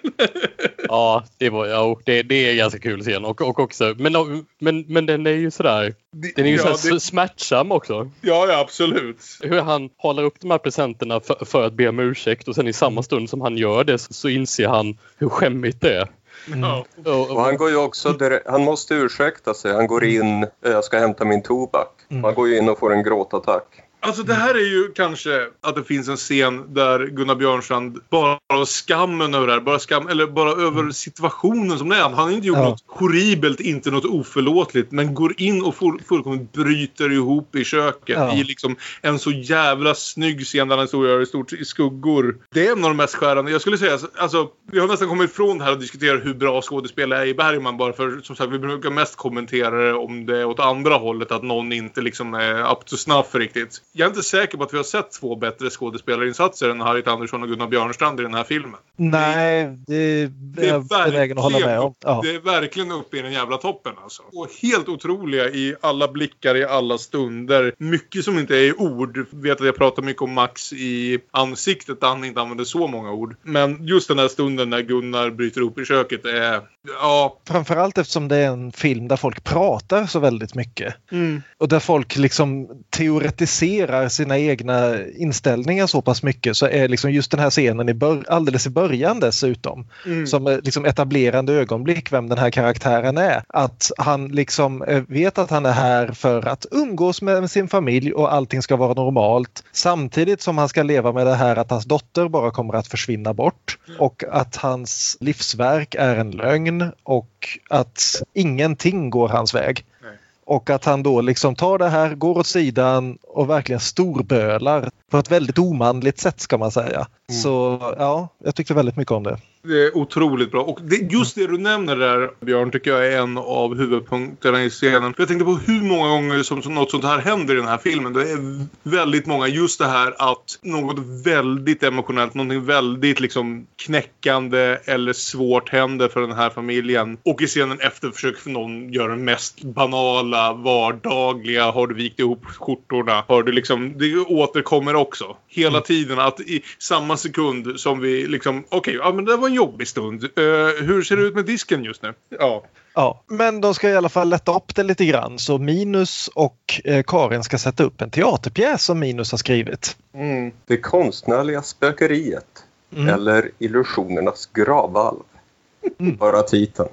Ja, det, var, ja, det, det är ganska kul scen. Och, och också, men, men, men den är ju sådär... Den är ju ja, så det, smärtsam också. ja, ja, absolut. Hur han håller upp de här presenterna för, för att be om ursäkt och sen i samma stund som han gör det så, så inser han hur skämmigt det är. Ja. Och, han går ju också direkt, han måste ursäkta sig. Han går in, eh, jag ska hämta min tobak. Han går ju in och får en gråtattack. Alltså det här är ju kanske att det finns en scen där Gunnar Björnstrand bara har skammen över det här. Bara skam, eller bara över situationen som det är. Han har inte gjort Ja. något horribelt, inte något oförlåtligt. Men går in och full, fullkomligt bryter ihop i köket. Ja. I liksom en så jävla snygg scen där han står och gör i stort i skuggor. Det är en av de mest skärande. Jag skulle säga, alltså, vi har nästan kommit ifrån det här och diskuterar hur bra skådespelare är i Bergman. Bara för, som sagt, vi brukar mest kommentera det om det är åt andra hållet. Att någon inte liksom är up to snuff riktigt. Jag är inte säker på att vi har sett två bättre skådespelarinsatser än Harriet Andersson och Gunnar Björnstrand i den här filmen. nej, det är Det är jag benägen att hålla med om. Ja. det är verkligen uppe i den jävla toppen alltså. Och helt otroliga i alla blickar, i alla stunder. Mycket som inte är i ord. Jag vet att jag pratar mycket om Max i ansiktet där han inte använder så många ord. Men just den här stunden när Gunnar bryter upp i köket är... Ja. Framförallt eftersom det är en film där folk pratar så väldigt mycket. Och där folk liksom teoretiserar sina egna inställningar så pass mycket så är liksom just den här scenen i alldeles i början dessutom Mm. som liksom etablerande ögonblick vem den här karaktären är. Att han liksom eh, vet att han är här för att umgås med sin familj och allting ska vara normalt samtidigt som han ska leva med det här att hans dotter bara kommer att försvinna bort och att hans livsverk är en lögn och att ingenting går hans väg. Och att han då liksom tar det här, går åt sidan och verkligen storbölar på ett väldigt omanligt sätt ska man säga. Så ja, jag tyckte väldigt mycket om det. Det är otroligt bra. Och det, just det du nämner där, Björn, tycker jag är en av huvudpunkterna i scenen. För jag tänkte på hur många gånger som, som något sånt här händer i den här filmen. Det är väldigt många. Just det här att något väldigt emotionellt, någonting väldigt liksom knäckande eller svårt händer för den här familjen. Och i scenen efter försöker någon göra den mest banala, vardagliga, har du vikt ihop skjortorna? Har du liksom, det återkommer också. Hela tiden att i samma sekund som vi liksom, okej, ja men det var en jobbig stund. Eh, hur ser det ut med disken just nu? Ja. Ja, men de ska i alla fall lätta upp det lite grann så Minus och eh, Karin ska sätta upp en teaterpjäs som Minus har skrivit. Det konstnärliga spökeriet. Mm. Eller illusionernas gravvalv. Bara titeln.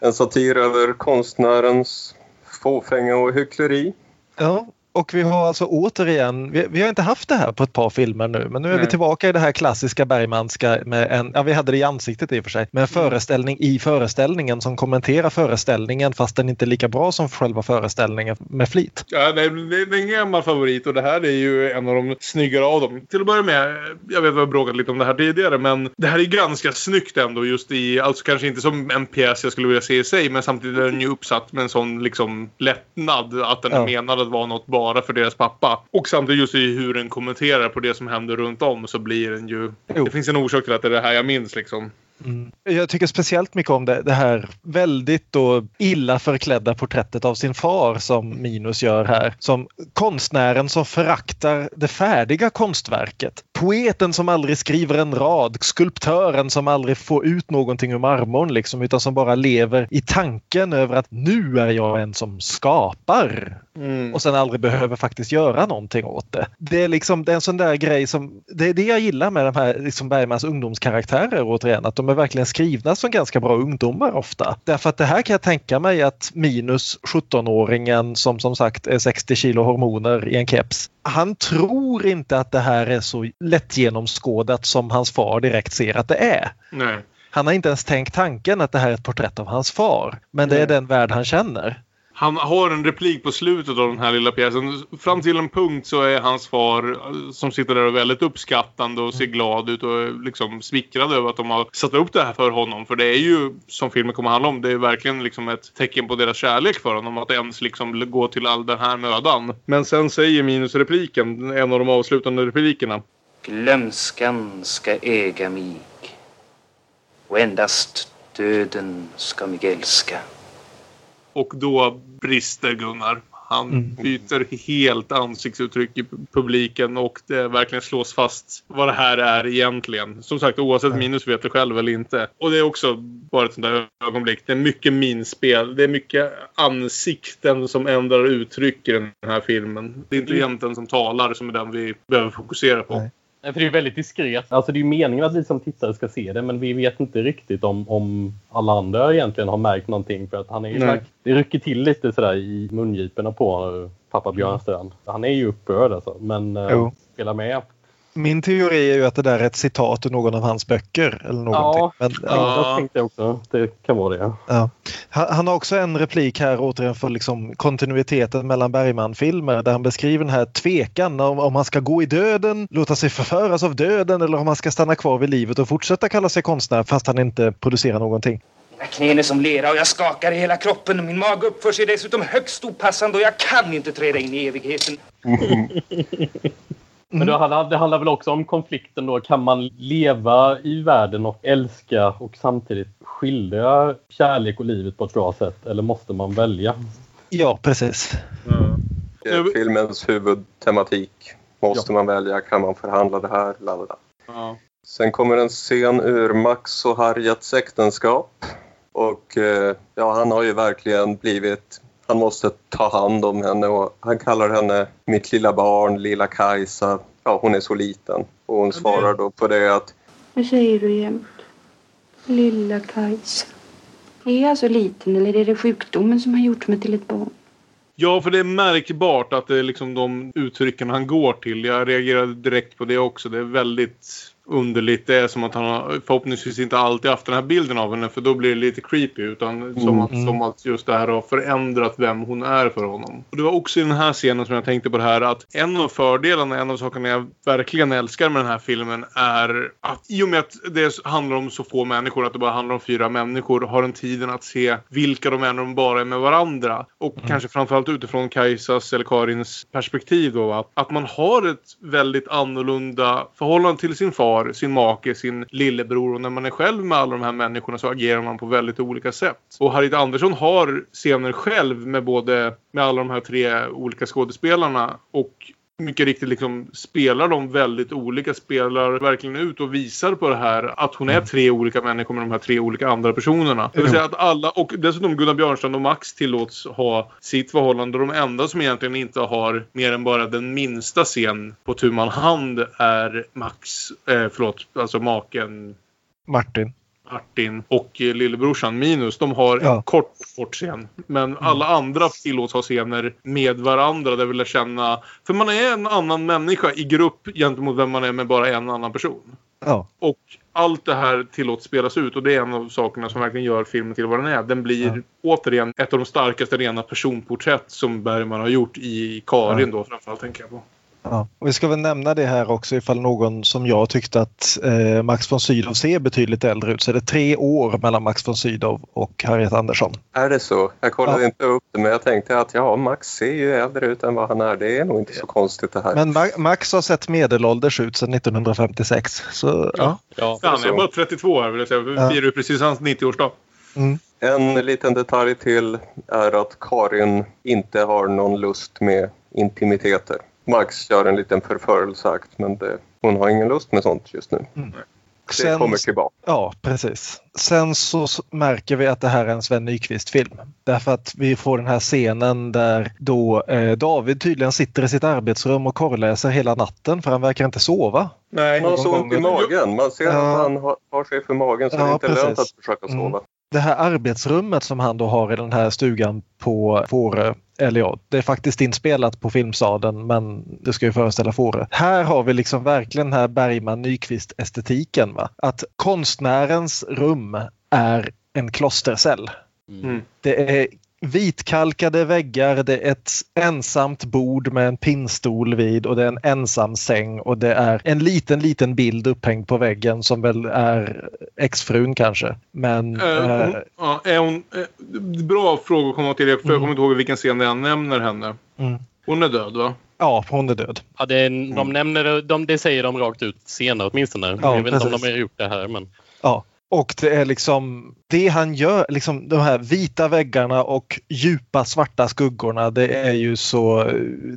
En satir över konstnärens fåfänga och hyckleri. Ja, Och vi har alltså återigen, vi, vi, har inte haft det här på ett par filmer nu, men nu är Nej. vi tillbaka i det här klassiska Bergmanska med en, ja vi hade det i ansiktet i och för sig, med en föreställning i föreställningen som kommenterar föreställningen fast den inte är lika bra som själva föreställningen med flit. Ja, det, är en gammal favorit och det här är ju en av de snyggare av dem. Till att börja med, jag vet att vi har bråkat lite om det här tidigare, men det här är ganska snyggt ändå just i, alltså kanske inte som en pjäs jag skulle vilja se i sig, men samtidigt är den ju uppsatt med en sån liksom lättnad att den ja. är menad att vara något bara för deras pappa. Och samtidigt just i hur den kommenterar på det som händer runt om så blir den ju... Jo. Det finns en orsak till att det är det här jag minns liksom. Mm. Jag tycker speciellt mycket om det, det här väldigt då illa förklädda porträttet av sin far som Minus gör här. Som konstnären som föraktar det färdiga konstverket. Poeten som aldrig skriver en rad, skulptören som aldrig får ut någonting ur marmorn liksom, utan som bara lever i tanken över att nu är jag en som skapar. Mm. Och sen aldrig behöver faktiskt göra någonting åt det. Det är liksom det är en sån där grej som, det är det jag gillar med de här liksom Bergmans ungdomskaraktärer återigen, att de är verkligen skrivna som ganska bra ungdomar ofta. Därför att det här kan jag tänka mig att minus 17-åringen som som sagt är 60 kilo hormoner i en keps. Han tror inte att det här är så lättgenomskådat som hans far direkt ser att det är. Nej. Han har inte ens tänkt tanken att det här är ett porträtt av hans far. Men det är den värld han känner han har en replik på slutet av den här lilla pjäsen. Fram till en punkt så är hans far som sitter där och väldigt uppskattande och ser glad ut och liksom smickrad över att de har satt upp det här för honom. För det är ju, som filmen kommer handla om, det är verkligen liksom ett tecken på deras kärlek för honom. Att ens liksom gå till all den här mödan. Men sen säger Minus-repliken, en av de avslutande replikerna. Glömskan ska äga mig och endast döden ska mig älska. Och då brister Gunnar. Han mm. byter helt ansiktsuttryck i publiken och det verkligen slås fast vad det här är egentligen. Som sagt, oavsett minus vet du själv eller inte. Och det är också bara ett sånt där ögonblick. Det är mycket minspel. Det är mycket ansikten som ändrar uttryck i den här filmen. Det är inte egentligen som talar som är den vi behöver fokusera på. Nej. För det är väldigt diskret. Alltså det är meningen att vi som tittare ska se det men vi vet inte riktigt om, om alla andra egentligen har märkt någonting. För att han är ju sagt, det rycker till lite sådär i mungiporna på pappa Björnstrand. Han är ju upprörd alltså men uh, spelar med. Min teori är ju att det där är ett citat ur någon av hans böcker. Eller någonting. Ja, Men, ja. jag tänkte också det kan vara det. Ja. Han har också en replik här återigen för liksom kontinuiteten mellan Bergman-filmer där han beskriver den här tvekan om, om han ska gå i döden, låta sig förföras av döden eller om han ska stanna kvar vid livet och fortsätta kalla sig konstnär fast han inte producerar någonting. Mina knän är som lera och jag skakar i hela kroppen. Min mage uppför sig dessutom högst opassande och jag kan inte träda in i evigheten. Men det handlar, det handlar väl också om konflikten då. Kan man leva i världen och älska och samtidigt skildra kärlek och livet på ett bra sätt? Eller måste man välja? Ja, precis. Mm. Filmens huvudtematik. Måste ja. man välja? Kan man förhandla det här? Lalala. Ja. Sen kommer en scen ur Max och Harriets äktenskap. Och eh, ja, han har ju verkligen blivit han måste ta hand om henne och han kallar henne mitt lilla barn, lilla Kajsa. Ja, hon är så liten. Och hon svarar då på det att... Vad säger du jämt? Lilla Kajsa. Är jag så liten eller är det sjukdomen som har gjort mig till ett barn? Ja, för det är märkbart att det är liksom de uttrycken han går till. Jag reagerade direkt på det också. Det är väldigt underligt. Det är som att han har förhoppningsvis inte alltid haft den här bilden av henne för då blir det lite creepy. Utan mm. som, att, som att just det här har förändrat vem hon är för honom. Och det var också i den här scenen som jag tänkte på det här att en av fördelarna, en av sakerna jag verkligen älskar med den här filmen är att i och med att det handlar om så få människor, att det bara handlar om fyra människor, har den tiden att se vilka de är när de bara är med varandra. Och mm. kanske framförallt utifrån Kajsas eller Karins perspektiv då. Att, att man har ett väldigt annorlunda förhållande till sin far far, sin make, sin lillebror och när man är själv med alla de här människorna så agerar man på väldigt olika sätt. Och Harriet Andersson har scener själv med både med alla de här tre olika skådespelarna och mycket riktigt liksom spelar de väldigt olika, spelar verkligen ut och visar på det här att hon är tre olika människor med de här tre olika andra personerna. Det vill säga att alla, och dessutom Gunnar Björnstrand och Max tillåts ha sitt förhållande. De enda som egentligen inte har mer än bara den minsta scen på tu hand är Max, eh, förlåt, alltså maken Martin. Martin och eh, lillebrorsan Minus, de har Ja. en kort sportscen. Men alla andra tillåts ha scener med varandra där vi lär känna... För man är en annan människa i grupp gentemot vem man är med bara en annan person. Ja. Och allt det här tillåts spelas ut och det är en av sakerna som verkligen gör filmen till vad den är. Den blir återigen ett av de starkaste rena personporträtt som Bergman har gjort i Karin då framförallt tänker jag på. Ja. Och vi ska väl nämna det här också ifall någon som jag tyckte att eh, Max von Sydow ser betydligt äldre ut. Så det är tre år mellan Max von Sydow och Harriet Andersson. Är det så? Jag kollade Ja. inte upp det men jag tänkte att ja, Max ser ju äldre ut än vad han är. Det är nog inte så konstigt det här. Men Ma- Max har sett medelålders ut sedan 1956. Så ja. Ja. Han är bara 32 här vill jag säga. Vi Ja. firar ju precis hans 90-årsdag. Mm. En liten detalj till är att Karin inte har någon lust med intimiteter. Max gör en liten förförelseakt men det, hon har ingen lust med sånt just nu. Det Sen- kommer tillbaka. Ja, precis. Sen så märker vi att det här är en Sven Nykvist-film. Därför att vi får den här scenen där då eh, David tydligen sitter i sitt arbetsrum och korrläser hela natten för han verkar inte sova. Nej. Man har så ont i magen. Man ser Ja. att han har, har sig för magen så Ja, det är inte lönt precis. att försöka sova. Mm. Det här arbetsrummet som han då har i den här stugan på Fårö, eller ja, det är faktiskt inspelat på Filmstaden men det ska ju föreställa Fårö. Här har vi liksom verkligen den här Bergman Nyqvist estetiken. Va? Att konstnärens rum är en klostercell. Mm. Det är vitkalkade väggar, det är ett ensamt bord med en pinnstol vid och det är en ensam säng och det är en liten, liten bild upphängd på väggen som väl är exfrun kanske. Men Eh, eh, hon, ja, är hon, eh, bra fråga att komma till. För jag kommer inte ihåg vilken scen jag nämner henne. Mm. Hon är död va? ja, hon är död. Ja, det, är, de nämner det- de, det säger de rakt ut senare åtminstone. Ja, jag vet inte om precis. de har gjort det här men... Ja. Och det är liksom det han gör, liksom de här vita väggarna och djupa svarta skuggorna. Det är ju så,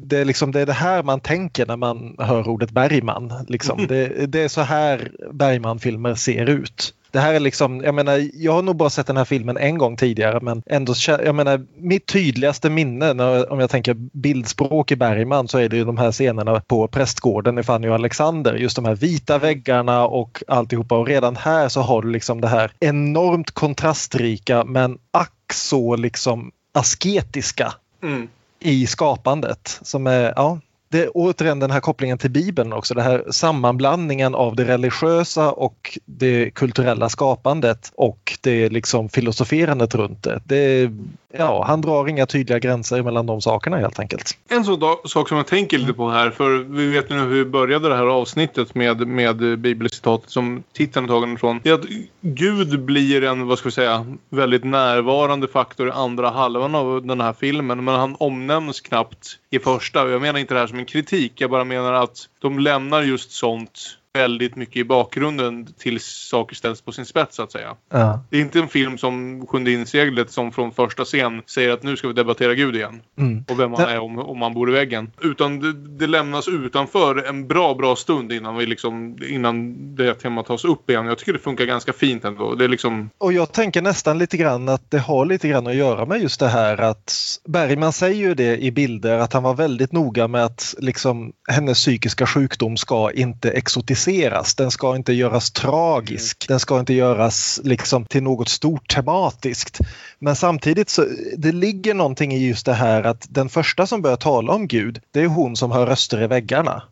det är liksom det, är det här man tänker när man hör ordet Bergman. Liksom. Det, det är så här Bergman-filmer ser ut. Det här är liksom, jag menar, jag har nog bara sett den här filmen en gång tidigare men ändå, jag menar, mitt tydligaste minne när, om jag tänker bildspråk i Bergman så är det ju de här scenerna på prästgården i Fanny och Alexander. Just de här vita väggarna och alltihopa och redan här så har du liksom det här enormt kontrastrika men ack så liksom asketiska Mm. i skapandet. Som är, ja, det är återigen den här kopplingen till Bibeln också. Den här sammanblandningen av det religiösa och det kulturella skapandet och det liksom filosoferandet runt det. det ja, han drar inga tydliga gränser mellan de sakerna helt enkelt. En sån sak som jag tänker lite på här, för vi vet ju nu hur vi började det här avsnittet med, med bibelcitatet som titeln är tagen ifrån. Det är att Gud blir en, vad ska vi säga, väldigt närvarande faktor i andra halvan av den här filmen. Men han omnämns knappt i första. Jag menar inte det här som en kritik, jag bara menar att de lämnar just sånt väldigt mycket i bakgrunden tills saker ställs på sin spets så att säga. Ja. Det är inte en film som Sjunde inseglet som från första scen säger att nu ska vi debattera Gud igen. Mm. Och vem han är om, om han bor i väggen. Utan det, det lämnas utanför en bra, bra stund innan, vi liksom, innan det temat tas upp igen. Jag tycker det funkar ganska fint ändå. Det är liksom... Och jag tänker nästan lite grann att det har lite grann att göra med just det här att Bergman säger ju det i bilder att han var väldigt noga med att liksom hennes psykiska sjukdom ska inte exotiseras. Den ska inte göras tragisk. Den ska inte göras liksom till något stort tematiskt. Men samtidigt så det ligger någonting i just det här att den första som börjar tala om Gud det är hon som hör röster i väggarna.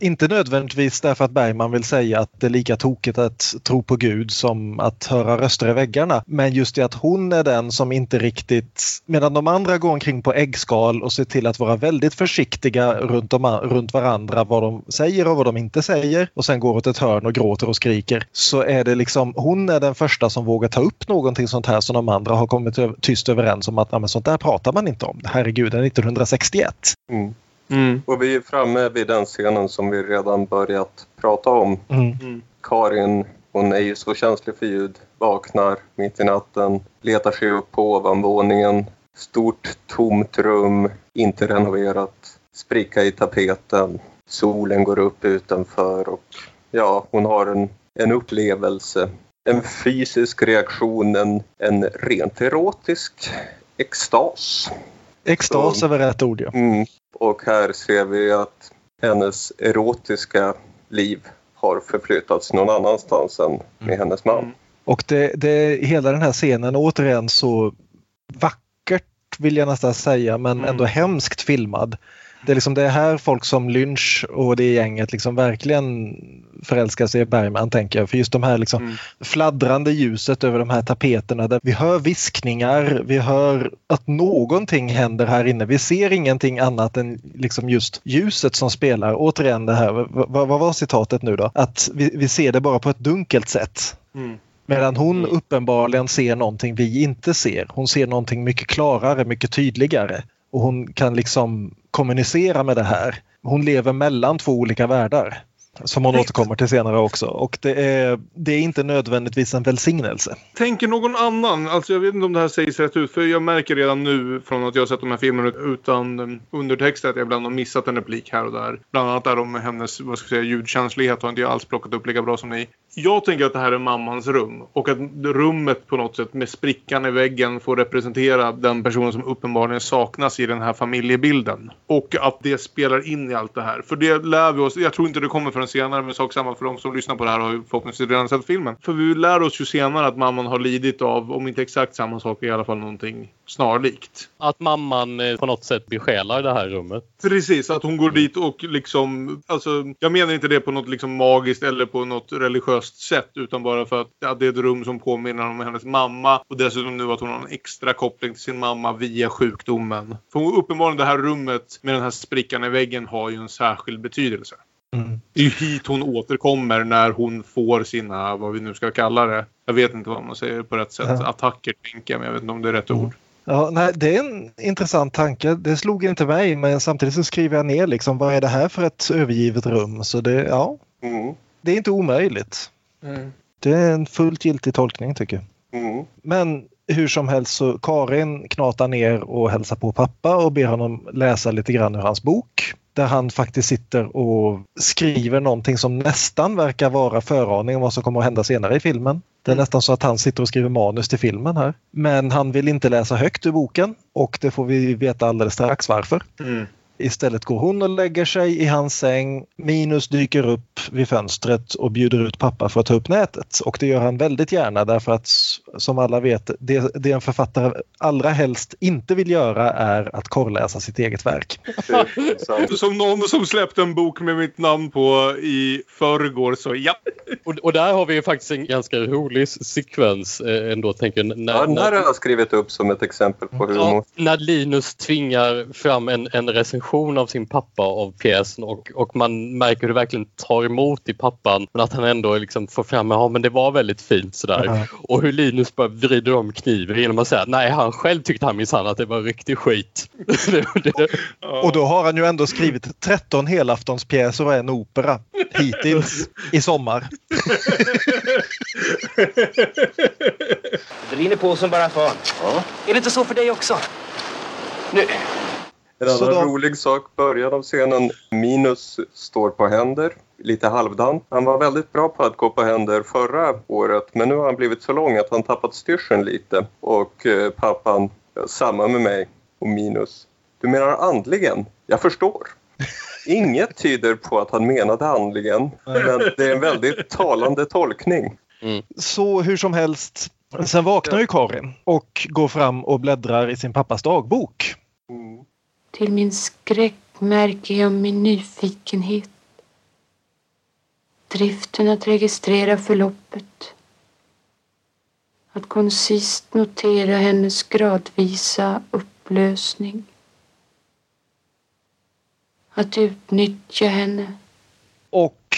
Inte nödvändigtvis därför att Bergman vill säga att det är lika tokigt att tro på Gud som att höra röster i väggarna. Men just det att hon är den som inte riktigt, medan de andra går omkring på äggskal och ser till att vara väldigt försiktiga runt, om, runt varandra vad de säger och vad de inte säger och sen går åt ett hörn och gråter och skriker. Så är det liksom, hon är den första som vågar ta upp någonting sånt här som de andra har kommit tyst överens om att men sånt där pratar man inte om. Herregud, det är 1961. Mm. Mm. Och vi är framme vid den scenen som vi redan börjat prata om. Mm. Karin, hon är ju så känslig för ljud, vaknar mitt i natten, letar sig upp på ovanvåningen. Stort tomt rum, inte renoverat, spricka i tapeten. Solen går upp utanför och ja, hon har en, en upplevelse. En fysisk reaktion, en, en rent erotisk extas. Extas är väl rätt ord ja. Mm. Och här ser vi att hennes erotiska liv har förflyttats någon annanstans än med hennes man. Och det, det, hela den här scenen återigen så vackert vill jag nästan säga men Mm. ändå hemskt filmad. Det är, liksom, det är här folk som Lynch och det gänget liksom verkligen förälskar sig i Bergman tänker jag. För just de här liksom Mm. fladdrande ljuset över de här tapeterna där vi hör viskningar, vi hör att någonting händer här inne. Vi ser ingenting annat än liksom just ljuset som spelar. Återigen det här, vad, vad var citatet nu då? Att vi, vi ser det bara på ett dunkelt sätt. Mm. Medan hon uppenbarligen ser någonting vi inte ser. Hon ser någonting mycket klarare, mycket tydligare. Och hon kan liksom kommunicera med det här. Hon lever mellan två olika världar. Som hon återkommer till senare också. Och det är, det är inte nödvändigtvis en välsignelse. Tänker någon annan, alltså jag vet inte om det här sägs rätt ut, för jag märker redan nu från att jag har sett de här filmerna utan um, undertext att jag ibland har missat en replik här och där. Bland annat där om hennes, vad ska jag säga, ljudkänslighet har inte jag alls plockat upp lika bra som ni. Jag tänker att det här är mammans rum och att rummet på något sätt med sprickan i väggen får representera den personen som uppenbarligen saknas i den här familjebilden. Och att det spelar in i allt det här. För det lär vi oss, jag tror inte det kommer förrän senare men sak samma för de som lyssnar på det här har ju förhoppningsvis redan sett filmen. För vi lär oss ju senare att mamman har lidit av, om inte exakt samma sak, i alla fall någonting snarlikt. Att mamman eh, på något sätt besjälar det här rummet. Precis, att hon går dit och liksom... Alltså, jag menar inte det på något liksom magiskt eller på något religiöst sätt utan bara för att ja, det är ett rum som påminner om hennes mamma och dessutom nu att hon har en extra koppling till sin mamma via sjukdomen. För uppenbarligen det här rummet med den här sprickan i väggen har ju en särskild betydelse. Mm. Det är ju hit hon återkommer när hon får sina, vad vi nu ska kalla det. Jag vet inte vad man säger på rätt sätt. Ja. Attacker tänker jag, men jag vet inte om det är rätt ord. Ja, nej, det är en intressant tanke. Det slog inte mig men samtidigt så skriver jag ner liksom, vad är det här för ett övergivet rum? Så det, ja, Mm. det är inte omöjligt. Det är en fullt giltig tolkning tycker jag. Mm. Men hur som helst så Karin knatar ner och hälsar på pappa och ber honom läsa lite grann ur hans bok. Där han faktiskt sitter och skriver någonting som nästan verkar vara föraning om vad som kommer att hända senare i filmen. Det är nästan så att han sitter och skriver manus till filmen här. Men han vill inte läsa högt ur boken och det får vi veta alldeles strax varför. Mm. Istället går hon och lägger sig i hans säng. Minus dyker upp vid fönstret och bjuder ut pappa för att ta upp nätet. Och det gör han väldigt gärna därför att som alla vet, det, det en författare allra helst inte vill göra är att korrläsa sitt eget verk. Som någon som släppte en bok med mitt namn på i förrgår så ja. Och, och där har vi ju faktiskt en ganska rolig sekvens eh, ändå. Tänker, när, Ja, den här har jag skrivit upp som ett exempel på humor. Ja, när Linus tvingar fram en, en recension av sin pappa av pjäsen och, och man märker hur det verkligen tar emot i pappan men att han ändå liksom får fram ja men det var väldigt fint sådär. Ja. Och hur Linus bara vrider om kniven genom att säga nej han själv tyckte han minsann att det var riktig skit. Och då har han ju ändå skrivit 13 helaftonspjäser och en opera hittills i sommar. Det rinner på som bara fan. Är det inte så för dig också? Nu. En annan då- rolig sak, början av scenen. Minus står på händer, lite halvdant. Han var väldigt bra på att gå på händer förra året men nu har han blivit så lång att han tappat styrseln lite. Och eh, pappan, samma med mig och Minus. Du menar andligen? Jag förstår. Inget tyder på att han menade andligen men det är en väldigt talande tolkning. Så hur som helst, sen vaknar ju Karin och går fram och bläddrar i sin pappas dagbok. Till min skräck märker jag min nyfikenhet. Driften att registrera förloppet. Att koncist notera hennes gradvisa upplösning. Att utnyttja henne. och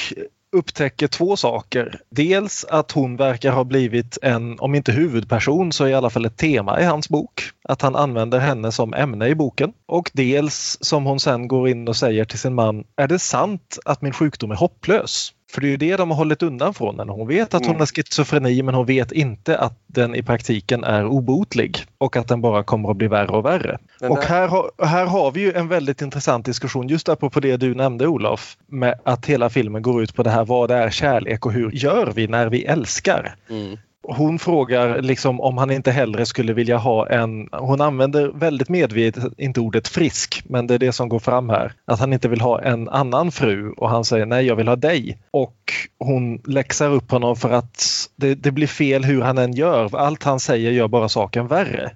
upptäcker två saker. Dels att hon verkar ha blivit en, om inte huvudperson så i alla fall ett tema i hans bok. Att han använder henne som ämne i boken. Och dels som hon sen går in och säger till sin man, är det sant att min sjukdom är hopplös? För det är ju det de har hållit undan från henne. Hon vet att hon Mm. har schizofreni men hon vet inte att den i praktiken är obotlig och att den bara kommer att bli värre och värre. Den Och där- här har, här har vi ju en väldigt intressant diskussion just apropå det du nämnde Olof. Med att hela filmen går ut på det här vad är kärlek och hur gör vi när vi älskar? mm. Hon frågar liksom om han inte hellre skulle vilja ha en, hon använder väldigt medvetet inte ordet frisk, men det är det som går fram här. Att han inte vill ha en annan fru och han säger nej jag vill ha dig. Och hon läxar upp honom för att det, det blir fel hur han än gör. Allt han säger gör bara saken värre.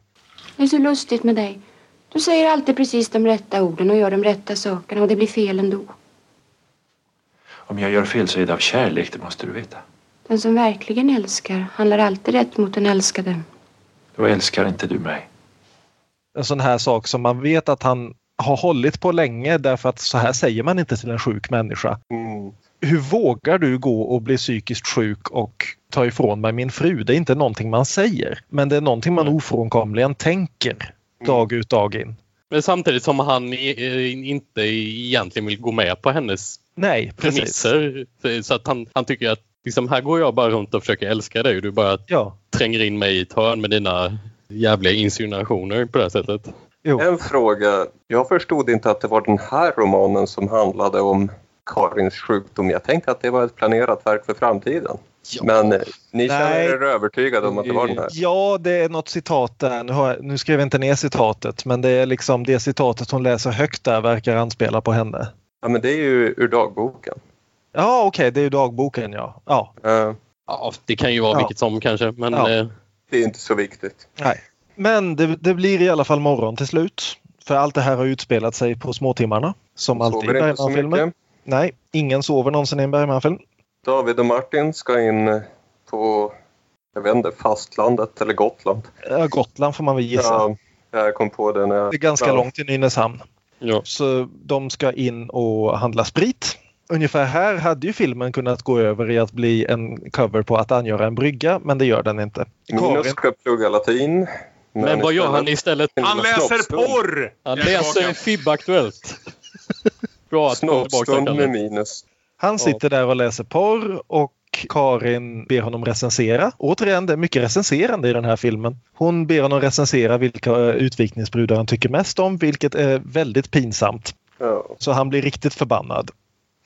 Det är så lustigt med dig. Du säger alltid precis de rätta orden och gör de rätta sakerna och det blir fel ändå. Om jag gör fel så är det av kärlek, det måste du veta. Den som verkligen älskar handlar alltid rätt mot den älskade. Då älskar inte du mig. En sån här sak som man vet att han har hållit på länge därför att så här säger man inte till en sjuk människa. Mm. Hur vågar du gå och bli psykiskt sjuk och ta ifrån mig min fru? Det är inte någonting man säger, men det är någonting man ofrånkomligen tänker dag ut dag in. Men samtidigt som han inte egentligen vill gå med på hennes Nej, precis. premisser. Så att han, han tycker att liksom, här går jag bara runt och försöker älska dig och du bara Ja. tränger in mig i ett hörn med dina jävliga insinuationer på det här sättet. En fråga. Jag förstod inte att det var den här romanen som handlade om Karins sjukdom. Jag tänkte att det var ett planerat verk för framtiden. Men eh, ni känner Nej. er övertygade om att det var den här? Ja, det är något citat där. Nu, har jag, nu skrev jag inte ner citatet, men det är liksom det citatet hon läser högt där verkar anspela på henne. Ja, men det är ju ur dagboken. Ja, okej, det är ju dagboken ja. ja. Eh, Ja, det kan ju vara Ja. vilket som kanske, men Ja. eh, det är inte så viktigt. Nej. Men det, det blir i alla fall morgon till slut. För allt det här har utspelat sig på småtimmarna. Som alltid i Bergman-filmer. Nej, ingen sover någonsin i en Bergman-film. David och Martin ska in på, jag vet inte, fastlandet eller Gotland. Ja, Gotland får man väl gissa. Ja, jag kom på det när jag... Det är ganska ja. långt till Nynäshamn. Ja. Så de ska in och handla sprit. Ungefär här hade ju filmen kunnat gå över i att bli en cover på att angöra en brygga, men det gör den inte. Minus ska plugga latin. Men vad gör han istället? Han läser porr! Han läser. FIB-aktuellt. Bra att Snoppstund med minus. Han sitter där och läser porr och Karin ber honom recensera. Återigen, det är mycket recenserande i den här filmen. Hon ber honom recensera vilka eh, utvikningsbrudar han tycker mest om, vilket är väldigt pinsamt. Ja. Så han blir riktigt förbannad.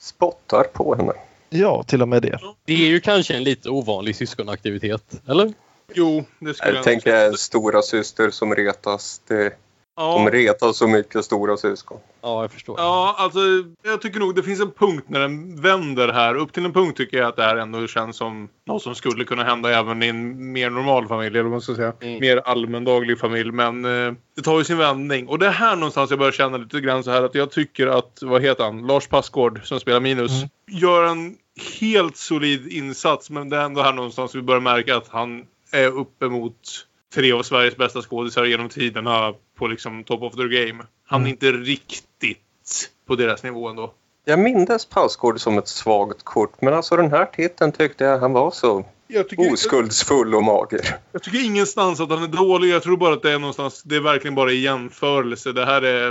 Spottar på henne. Ja, till och med det. Det är ju kanske en lite ovanlig syskonaktivitet, eller? Jo, det skulle Jag jag tänker jag en stora syster som retas. Det, Ja. De retar så mycket stora syskon. Ja, jag förstår. Ja, alltså jag tycker nog det finns en punkt när den vänder här. Upp till en punkt tycker jag att det här ändå känns som något som skulle kunna hända även i en mer normal familj, eller vad man ska säga. Mer allmändaglig familj. Men eh, det tar ju sin vändning. Och det är här någonstans jag börjar känna lite grann så här att jag tycker att, vad heter han, Lars Passgård som spelar Minus, gör en helt solid insats. Men det är ändå här någonstans vi börjar märka att han är uppemot tre av Sveriges bästa skådisar genom tiderna på liksom top of their game. Han är inte riktigt på deras nivå ändå. Jag mindes Pausgård som ett svagt kort men alltså den här titeln tyckte jag han var så Jag tycker, oskuldsfull och mager. jag tycker ingenstans att han är dålig. Jag tror bara att det är någonstans, det är verkligen bara i jämförelse. Det här är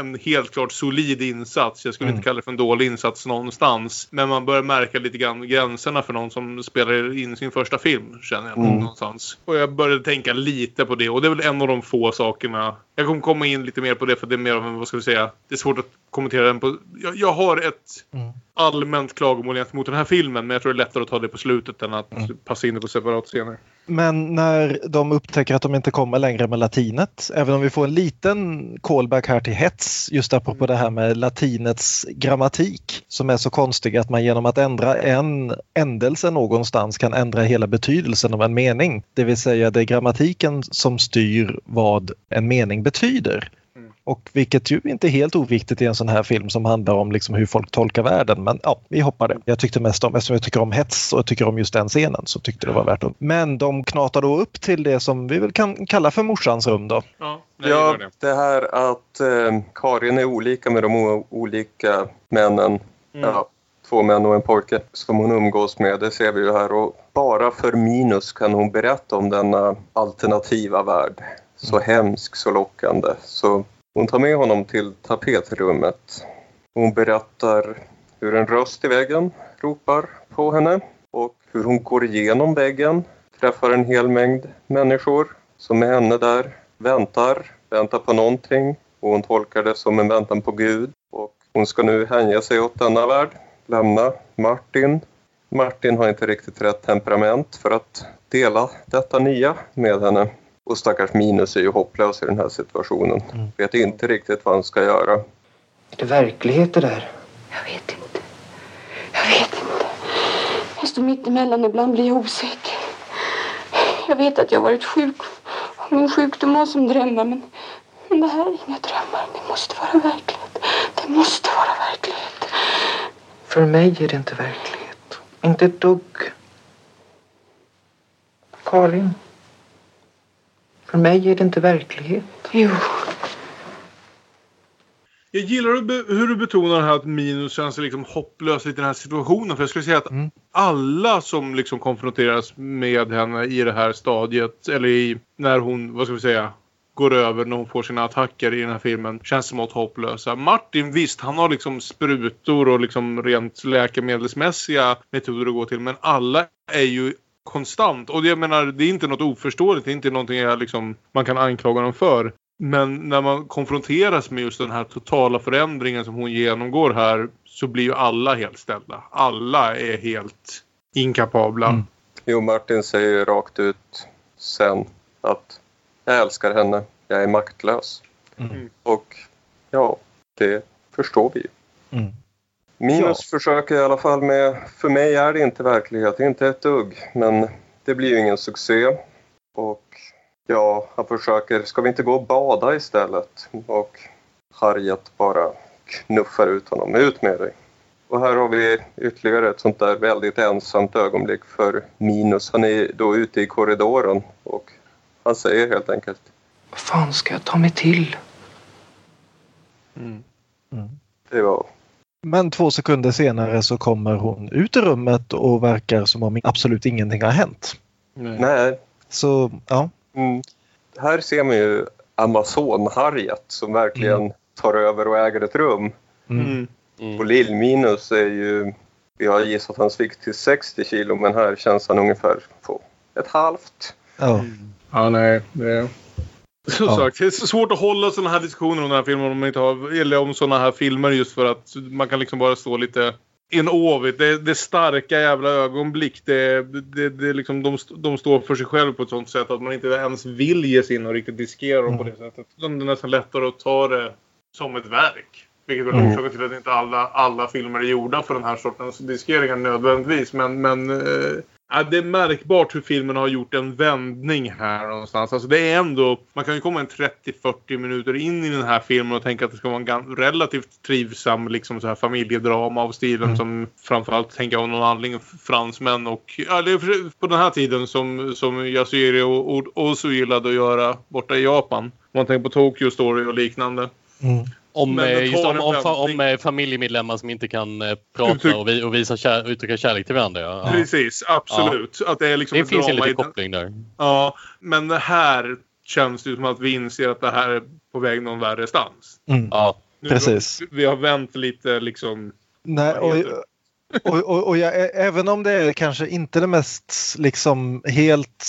en, helt klart solid insats. Jag skulle Mm. inte kalla det för en dålig insats någonstans. Men man börjar märka lite grann gränserna för någon som spelar in sin första film, känner jag Mm. någonstans. Och jag började tänka lite på det. Och det är väl en av de få sakerna. Jag kommer komma in lite mer på det för det är mer av en, vad ska vi säga, det är svårt att kommentera den på. Jag, jag har ett Mm. allmänt klagomål gentemot den här filmen. Men jag tror det är lättare att ta det på slutet än att Mm. passa in det på separat scener. Men när de upptäcker att de inte kommer längre med latinet, även om vi får en liten callback här till hets, just apropå det här med latinets grammatik som är så konstig att man genom att ändra en ändelse någonstans kan ändra hela betydelsen av en mening. Det vill säga det är grammatiken som styr vad en mening betyder. Och vilket ju inte är helt oviktigt i en sån här film som handlar om liksom hur folk tolkar världen. Men ja, vi hoppar det. Jag tyckte mest om, eftersom jag tycker om hets och jag tycker om just den scenen, så tyckte det var värt det. Men de knatar då upp till det som vi väl kan kalla för morsans rum då. Ja, Ja, det. det här att eh, Karin är olika med de olika männen. Mm. Ja, två män och en pojke som hon umgås med, det ser vi ju här. Och bara för Minus kan hon berätta om denna alternativa värld. Så hemsk, så lockande. Så hon tar med honom till tapetrummet. Hon berättar hur en röst i väggen ropar på henne och hur hon går igenom väggen, träffar en hel mängd människor som är henne där, väntar, väntar på någonting och hon tolkar det som en väntan på Gud. Och hon ska nu hänga sig åt denna värld, lämna Martin. Martin har inte riktigt rätt temperament för att dela detta nya med henne. Och stackars Minus är ju hopplös i den här situationen. Vet inte riktigt vad han ska göra. Är det verklighet det där? Jag vet inte. Jag vet inte. Jag står mitt emellan och ibland blir jag osäker. Jag vet att jag har varit sjuk. Och min sjukdom var som drömmar. Men, men det här är inga drömmar. Det måste vara verklighet. Det måste vara verklighet. För mig är det inte verklighet. Inte ett dugg. Karin. För mig är det inte verklighet. Jo. Jag gillar hur du betonar här att Minus känns liksom hopplös i den här situationen. För jag skulle säga att alla som liksom konfronteras med henne i det här stadiet, eller i, när hon, vad ska vi säga, går över när hon får sina attacker i den här filmen, känns smått hopplösa. Martin, visst, han har liksom sprutor och liksom rent läkemedelsmässiga metoder att gå till, men alla är ju konstant. Och jag menar, det är inte något oförståeligt, det är inte någonting jag liksom, man kan anklaga dem för. Men när man konfronteras med just den här totala förändringen som hon genomgår här så blir ju alla helt ställda. Alla är helt inkapabla. Jo, Martin säger ju rakt ut sen att jag älskar henne, jag är maktlös. Mm. Och ja, det förstår vi ju. Mm. Minus försöker i alla fall med, för mig är det inte verklighet, inte ett dugg. Men det blir ju ingen succé. Och ja, han försöker, ska vi inte gå och bada istället? Och Harriet bara knuffar ut honom, ut med dig. Och här har vi ytterligare ett sånt där väldigt ensamt ögonblick för Minus. Han är då ute i korridoren och han säger helt enkelt Vad fan ska jag ta mig till? det var Men två sekunder senare så kommer hon ut ur rummet och verkar som om absolut ingenting har hänt. Nej. Så ja. Mm. Här ser man ju Amazon-Harriet som verkligen tar över och äger ett rum. Mm. Och Lill-Minus är ju, vi har gissat hans vikt till 60 kilo men här känns han ungefär på ett halvt. Ja. Ja, nej. Det... Som Ja. sagt, det är svårt att hålla sådana här diskussioner om den här filmen om man inte har, eller om sådana här filmer just för att man kan liksom bara stå lite in awe it. Det, det starka jävla ögonblick. Det, det, det liksom, de, de står för sig själv på ett sånt sätt att man inte ens vill ge sig in och riktigt diskera dem på det sättet. Det är nästan lättare att ta det som ett verk. Vilket väl Mm. orsaken till att inte alla, alla filmer är gjorda för den här sortens diskeringar nödvändigtvis. Men, men eh, ja, det är märkbart hur filmen har gjort en vändning här någonstans. Alltså det är ändå, man kan ju komma en 30-40 minuter in i den här filmen och tänka att det ska vara en relativt trivsam liksom så här familjedrama av stilen som framförallt tänker jag av någon anledning fransmän och ja, det är på den här tiden som, som Yasuiri och, så gillade att göra borta i Japan. Om man tänker på Tokyo Story och liknande. Om, eh, just om, om, om eh, familjemedlemmar som inte kan eh, prata Uttryck- och, vi, och visa kär, uttrycka kärlek till varandra. Ja. Ja. Precis, absolut. Att det är liksom Det finns en liten koppling där. Ja, men det här känns det som att vi inser att det här är på väg någon värre stans. Mm. Ja, Nu Precis. har- Vi har vänt lite liksom. Nej, och, och, och, och jag, även om det är kanske inte det mest liksom helt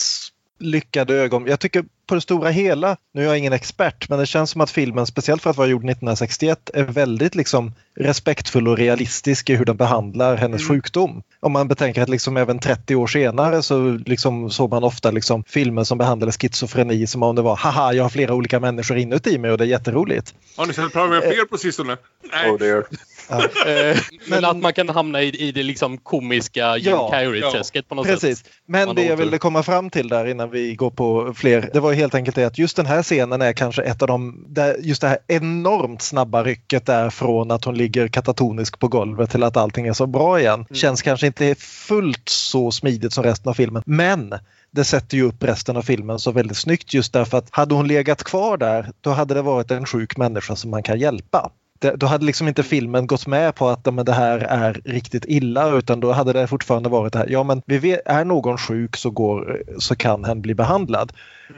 lyckade ögon. Jag tycker på det stora hela, nu är jag ingen expert, men det känns som att filmen, speciellt för att vara gjord 1961, är väldigt liksom respektfull och realistisk i hur den behandlar hennes sjukdom. Om man betänker att liksom även 30 år senare så liksom såg man ofta liksom filmer som behandlade schizofreni som om det var haha, jag har flera olika människor inuti mig och det är jätteroligt. Har ni sett Power fler på sistone? Nej. Oh dear. Eh, men att man kan hamna i, i det liksom komiska Jim Ja. Carrey-träsket på något Precis. sätt. Men Man det jag ville komma fram till där innan vi går på fler, det var helt enkelt det att just den här scenen är kanske ett av de, där just det här enormt snabba rycket där från att hon ligger katatonisk på golvet till att allting är så bra igen. Känns kanske inte fullt så smidigt som resten av filmen. Men det sätter ju upp resten av filmen så väldigt snyggt just därför att hade hon legat kvar där då hade det varit en sjuk människa som man kan hjälpa. Det, då hade liksom inte filmen gått med på att men det här är riktigt illa utan då hade det fortfarande varit det här. Ja men vi vet, är någon sjuk så, går, så kan hen bli behandlad.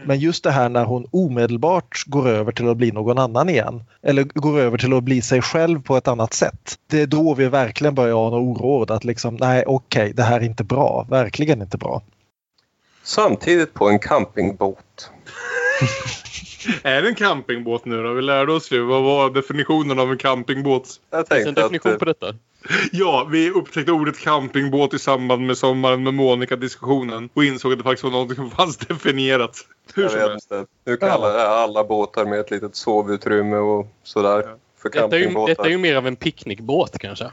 Men just det här när hon omedelbart går över till att bli någon annan igen. Eller går över till att bli sig själv på ett annat sätt. Det är då vi verkligen börjar ana oråd att liksom nej okej det här är inte bra. Verkligen inte bra. Samtidigt på en campingbåt. Är det en campingbåt nu då? Vi lärde oss ju. Vad var definitionen av en campingbåt? Jag Finns det en att definition eh, på detta? Ja, vi upptäckte ordet campingbåt i samband med sommaren med Monica-diskussionen och insåg att det faktiskt var något som fanns definierat. Hur som helst. Nu kallar jag alla båtar med ett litet sovutrymme och sådär. För Detta är, ju, campingbåtar. detta är ju mer av en picknickbåt kanske.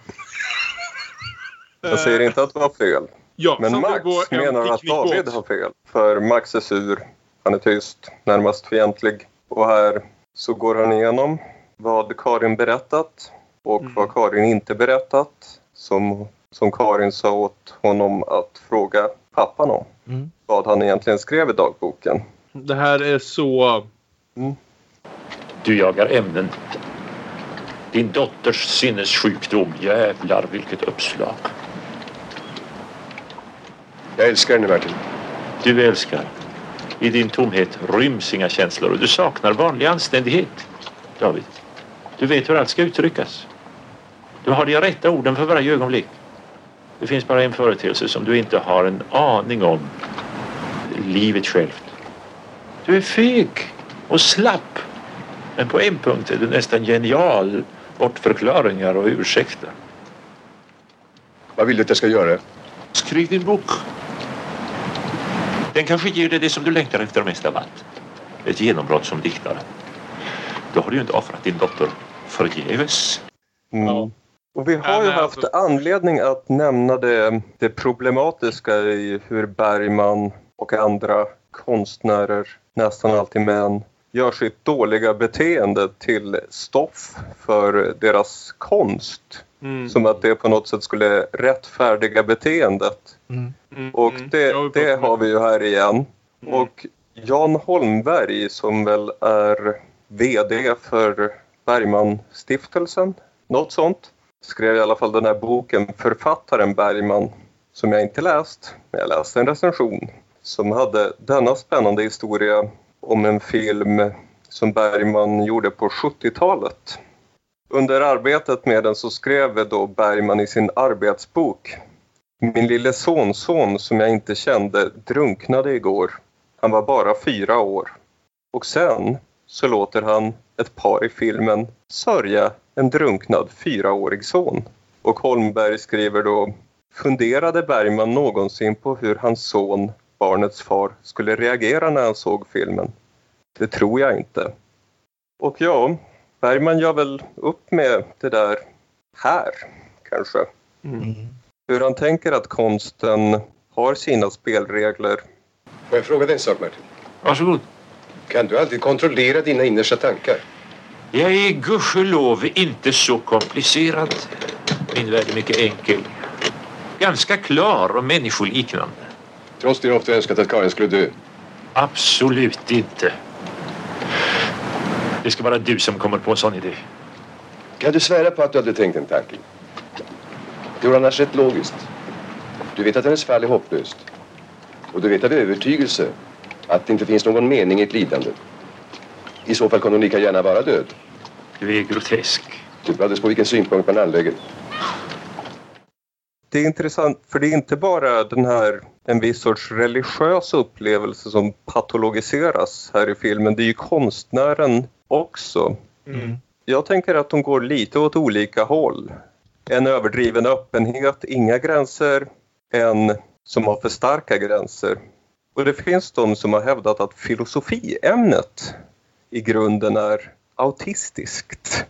Jag säger inte att det var fel. Ja, Men Max menar att. David har fel. För Max är sur. Han är tyst, närmast fientlig. Och här så går han igenom vad Karin berättat och Mm. vad Karin inte berättat. Som, som Karin sa åt honom att fråga pappan om. Mm. Vad han egentligen skrev i dagboken. Det här är så... Du jagar ämnen. Din dotters sinnessjukdom. Jävlar vilket uppslag. Jag älskar henne, Martin. Du älskar. I din tomhet ryms inga känslor och du saknar vanlig anständighet. David, du vet hur allt ska uttryckas. Du har de rätta orden för varje ögonblick. Det finns bara en företeelse som du inte har en aning om. Livet självt. Du är feg och slapp. Men på en punkt är du nästan genial. Bortförklaringar och ursäkter. Vad vill du att jag ska göra? Skriv din bok. Den kanske ger dig det som du längtar efter mest av allt. Ett genombrott som diktare. Då har du ju inte offrat din dotter förgäves. Mm. Och vi har ju haft alltså- anledning att nämna det, det problematiska i hur Bergman och andra konstnärer, nästan alltid män, gör sitt dåliga beteende till stoff för deras konst. Mm. Som att det på något sätt skulle rättfärdiga beteendet. Mm. Mm, Och mm. det, det har vi ju här igen. Mm. Och Jan Holmberg som väl är VD för Bergman-stiftelsen, något sånt, skrev i alla fall den här boken Författaren Bergman som jag inte läst, men jag läste en recension som hade denna spännande historia om en film som Bergman gjorde på 70-talet. Under arbetet med den så skrev då Bergman i sin arbetsbok min lille sonson som jag inte kände drunknade igår. Han var bara fyra år. Och sen så låter han ett par i filmen sörja en drunknad fyraårig son. Och Holmberg skriver då Funderade Bergman någonsin på hur hans son, barnets far, skulle reagera när han såg filmen? Det tror jag inte. Och ja, Bergman gör väl upp med det där här, kanske Mm. hur han tänker att konsten har sina spelregler. Får jag fråga dig en sak, Martin? Varsågod. Kan du alltid kontrollera dina innersta tankar? Jag är gudskelov inte så komplicerad. Min värld är mycket enkel. Ganska klar och människoliknande. Trots det jag ofta önskat att Karin skulle dö. Absolut inte. Det ska vara du som kommer på en sån idé. Kan du svära på att du hade tänkt den tanken? Det vore annars rätt logiskt. Du vet att hennes fall är hopplöst. Och du vet av övertygelse att det inte finns någon mening i ett lidande. I så fall kunde hon lika gärna vara död. Du är grotesk. Det beror på vilken synpunkt man anlägger. Det är intressant för det är inte bara den här en viss sorts religiös upplevelse som patologiseras här i filmen. Det är ju konstnären också. Mm. Jag tänker att de går lite åt olika håll. En överdriven öppenhet, inga gränser. En som har för starka gränser. Och det finns de som har hävdat att filosofiämnet i grunden är autistiskt.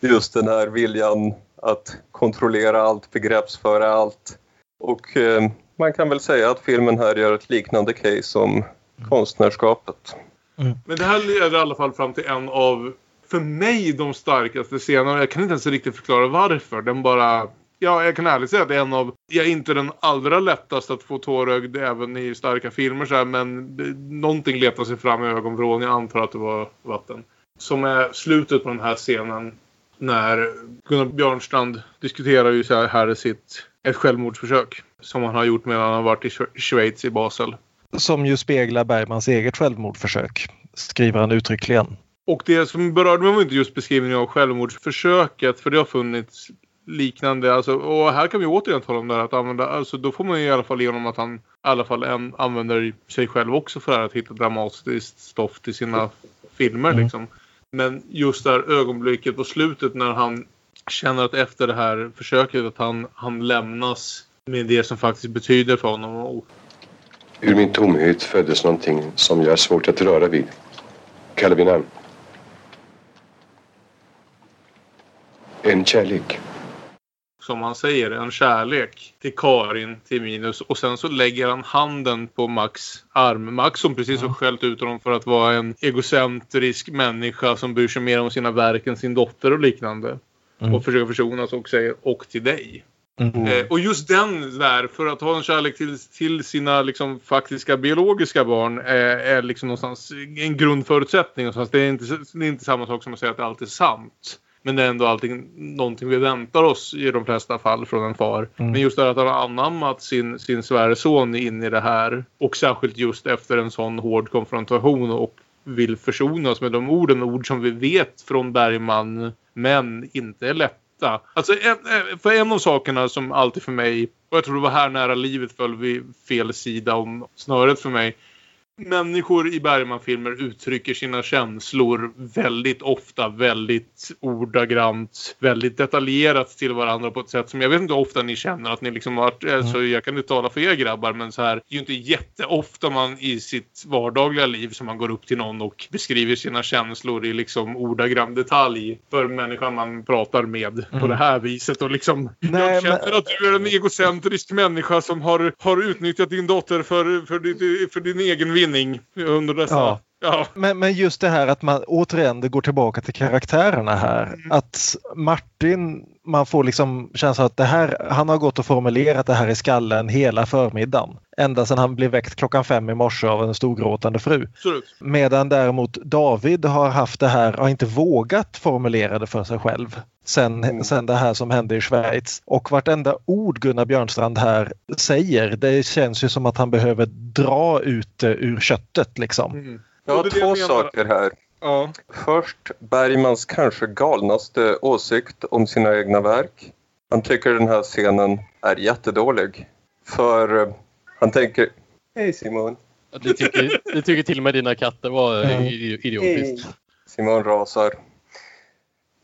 Just den här viljan att kontrollera allt, begreppsföra allt. Och eh, man kan väl säga att filmen här gör ett liknande case som konstnärskapet. Mm. Men det här leder i alla fall fram till en av, för mig, de starkaste scenerna. Jag kan inte ens riktigt förklara varför. Den bara... Ja, jag kan ärligt säga att det är en av... Jag är inte den allra lättaste att få tårögd även i starka filmer så här, men det, någonting letar sig fram i ögonvrån. Jag antar att det var vatten. Som är slutet på den här scenen när Gunnar Björnstrand diskuterar ju så här, här sitt ett självmordsförsök som han har gjort medan han har varit i Schweiz i Basel. Som ju speglar Bergmans eget självmordsförsök, skriver han uttryckligen. Och det som berörde mig var inte just beskrivningen av självmordsförsöket för det har funnits liknande. Alltså, och här kan vi återigen tala om det här att använda. Alltså, då får man ju i alla fall igenom att han i alla fall en, använder sig själv också för det här att hitta dramatiskt stoff till sina filmer. Mm. Liksom. Men just det här ögonblicket på slutet när han känner att efter det här försöket att han, han lämnas med det som faktiskt betyder för honom. Och Ur min tomhet föddes någonting som jag är svårt att röra vid. Kalla vid namn. En kärlek. som han säger, en kärlek till Karin, till Minus. Och sen så lägger han handen på Max arm. Max som precis har skällt ut honom för att vara en egocentrisk människa som bryr sig mer om sina verk än sin dotter och liknande. Mm. Och försöker försonas och säger och till dig. Mm. Eh, och just den där, för att ha en kärlek till, till sina liksom, faktiska biologiska barn är, är liksom någonstans en grundförutsättning. Någonstans. Det, är inte, det är inte samma sak som att säga att allt är sant. Men det är ändå allting, någonting vi väntar oss i de flesta fall från en far. Mm. Men just det här att han har anammat sin, sin svärson in i det här. Och särskilt just efter en sån hård konfrontation och vill försonas med de orden. Ord som vi vet från Bergman men inte är lätta. Alltså en- för en av sakerna som alltid för mig, och jag tror det var här nära livet föll vid fel sida om snöret för mig. Människor i Bergman-filmer uttrycker sina känslor väldigt ofta, väldigt ordagrant, väldigt detaljerat till varandra på ett sätt som jag vet inte hur ofta ni känner att ni liksom varit, alltså jag kan inte tala för er grabbar men så här, det är ju inte jätteofta man i sitt vardagliga liv som man går upp till någon och beskriver sina känslor i liksom ordagrann detalj för människan man pratar med på Mm. det här viset och liksom Nej, jag känner men- att du är en egocentrisk människa som har, har utnyttjat din dotter för, för, din, för din egen vinning under dessa... Ja. Ja. Men, men just det här att man återigen det går tillbaka till karaktärerna här. Att Martin, man får liksom känslan att det här, han har gått och formulerat det här i skallen hela förmiddagen. Ända sedan han blev väckt klockan fem i morse av en storgråtande fru. Absolut. Medan däremot David har haft det här, har inte vågat formulera det för sig själv. Sen, sen det här som hände i Schweiz. Och vartenda ord Gunnar Björnstrand här säger, det känns ju som att han behöver dra ut det ur köttet liksom. Jag har två saker här. Ja. Först Bergmans kanske galnaste åsikt om sina egna verk. Han tycker den här scenen är jättedålig. För eh, han tänker... Hej Simon. Det tycker, det tycker till och med dina katter var idi- idiotiskt. Simon rasar.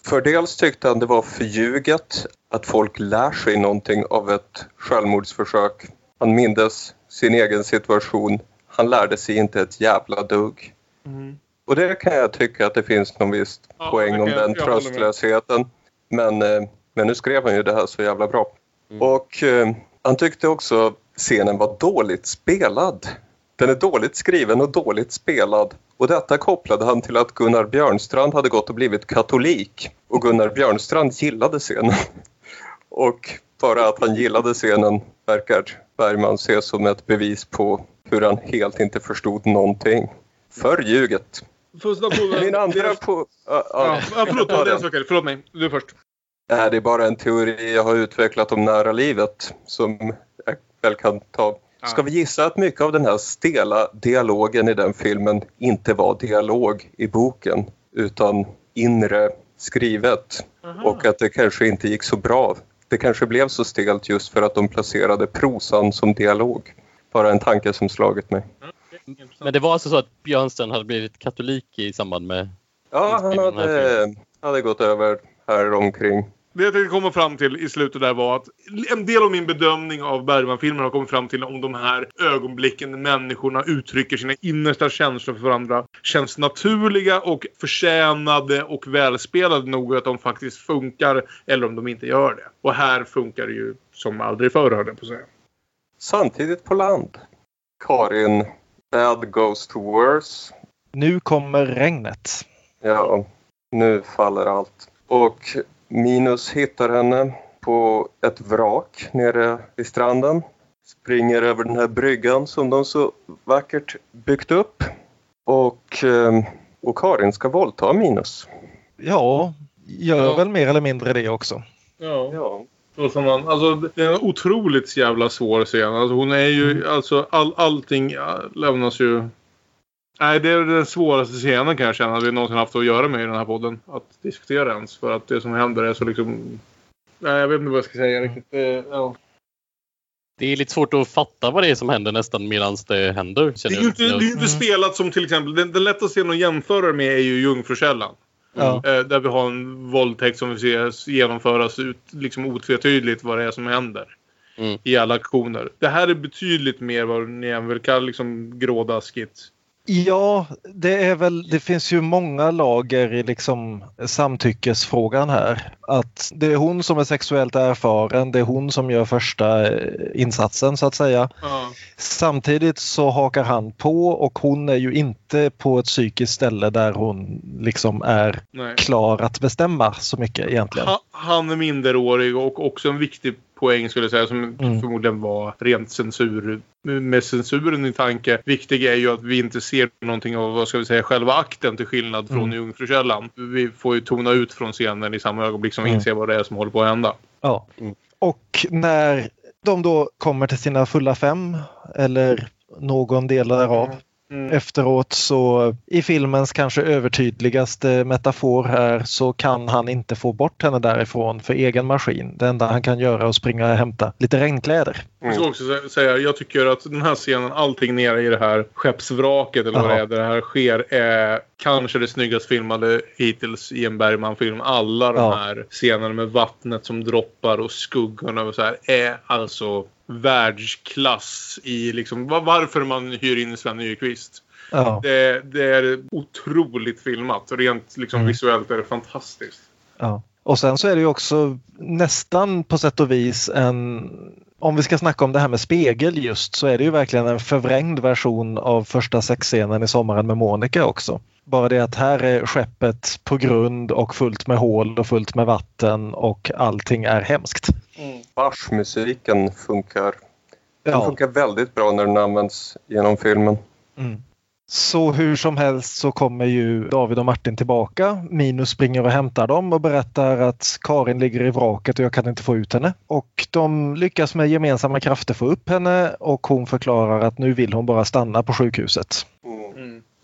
För dels tyckte han det var förljuget att folk lär sig någonting av ett självmordsförsök. Han mindes sin egen situation. Han lärde sig inte ett jävla dugg. Mm. Och det kan jag tycka att det finns någon viss Ja, poäng om jag- den jag tröstlösheten. Men, eh, men nu skrev han ju det här så jävla bra. Mm. Och eh, han tyckte också scenen var dåligt spelad. Den är dåligt skriven och dåligt spelad. Och detta kopplade han till att Gunnar Björnstrand hade gått och blivit katolik. Och Gunnar Björnstrand gillade scenen. Och bara att han gillade scenen verkar Bergman se som ett bevis på hur han helt inte förstod någonting. Första frågan. Min andra på... Ja, Ja, ja, förlåt, det är en sak. Förlåt mig. Du först. Nej, det är bara en teori jag har utvecklat om nära livet som jag väl kan ta. Ska vi gissa att mycket av den här stela dialogen i den filmen inte var dialog i boken utan inre skrivet och att det kanske inte gick så bra. Det kanske blev så stelt just för att de placerade prosan som dialog. Bara en tanke som slagit mig. Men det var alltså så att Björnstrand hade blivit katolik i samband med Ja, han hade, hade gått över här omkring. Det jag tänkte komma fram till i slutet där var att en del av min bedömning av Bergman-filmen har kommit fram till om de här ögonblicken när människorna uttrycker sina innersta känslor för varandra känns naturliga och förtjänade och välspelade nog att de faktiskt funkar eller om de inte gör det. Och här funkar det ju som aldrig förr höll jag på att säga. Samtidigt på land. Karin, bad goes to worse. Nu kommer regnet. Ja, nu faller allt. Och Minus hittar henne på ett vrak nere vid stranden. Springer över den här bryggan som de så vackert byggt upp. Och, eh, och Karin ska våldta Minus. Ja, gör Ja. väl mer eller mindre det också. Ja. Ja. Så som man, alltså, det är en otroligt jävla svår scen. Alltså, hon är ju, alltså all, allting ja, lämnas ju... Nej, det är den svåraste scenen kan jag känna att vi någonsin haft att göra med i den här podden. Att diskutera ens. För att det som händer är så liksom... Nej, jag vet inte vad jag ska säga riktigt. Det, ja. Det är lite svårt att fatta vad det är som händer nästan medan det händer. det är ju inte, det är inte spelat som till exempel... Den, den lättaste scenen att jämföra med är ju Jungfrukällan. Ja. Eh, där vi har en våldtäkt som vi ser genomföras ut, liksom otvetydigt vad det är som händer. Mm. I alla aktioner. Det här är betydligt mer vad ni än vill kalla liksom grådaskigt. Ja, det är väl, det finns ju många lager i liksom samtyckesfrågan här. Att det är hon som är sexuellt erfaren, det är hon som gör första eh, insatsen så att säga. Ja. Samtidigt så hakar han på och hon är ju inte på ett psykiskt ställe där hon liksom är Nej. klar att bestämma så mycket egentligen. Ha, han är minderårig och också en viktig poäng skulle jag säga som Mm. förmodligen var rent censur. Med censuren i tanke. Viktig är ju att vi inte ser någonting av vad ska vi säga själva akten till skillnad från Mm. Jungfrukällan. Vi får ju tona ut från scenen i samma ögonblick som vi Mm. inser vad det är som håller på att hända. Ja. Och när de då kommer till sina fulla fem eller någon del därav Mm. efteråt så i filmens kanske övertydligaste metafor här så kan han inte få bort henne därifrån för egen maskin. Det enda han kan göra är att springa och hämta lite regnkläder. Jag ska också sä- säga, jag tycker att den här scenen, allting nere i det här skeppsvraket eller vad det är, där det här sker, är kanske det snyggast filmade hittills i en Bergman-film. Alla de Ja. här scenerna med vattnet som droppar och skuggorna och så här är alltså världsklass i liksom va- varför man hyr in Sven Nykvist. Ja. Det, det är otroligt filmat. Rent liksom Mm. visuellt är det fantastiskt. Ja. Och sen så är det ju också nästan på sätt och vis en om vi ska snacka om det här med spegel just så är det ju verkligen en förvrängd version av första sexscenen i Sommaren med Monica också. Bara det att här är skeppet på grund och fullt med hål och fullt med vatten och allting är hemskt. Bach-musiken funkar. Den Ja. funkar väldigt bra när den används genom filmen. Mm. Så hur som helst så kommer ju David och Martin tillbaka. Minus springer och hämtar dem och berättar att Karin ligger i vraket och jag kan inte få ut henne. Och de lyckas med gemensamma krafter få upp henne och hon förklarar att nu vill hon bara stanna på sjukhuset.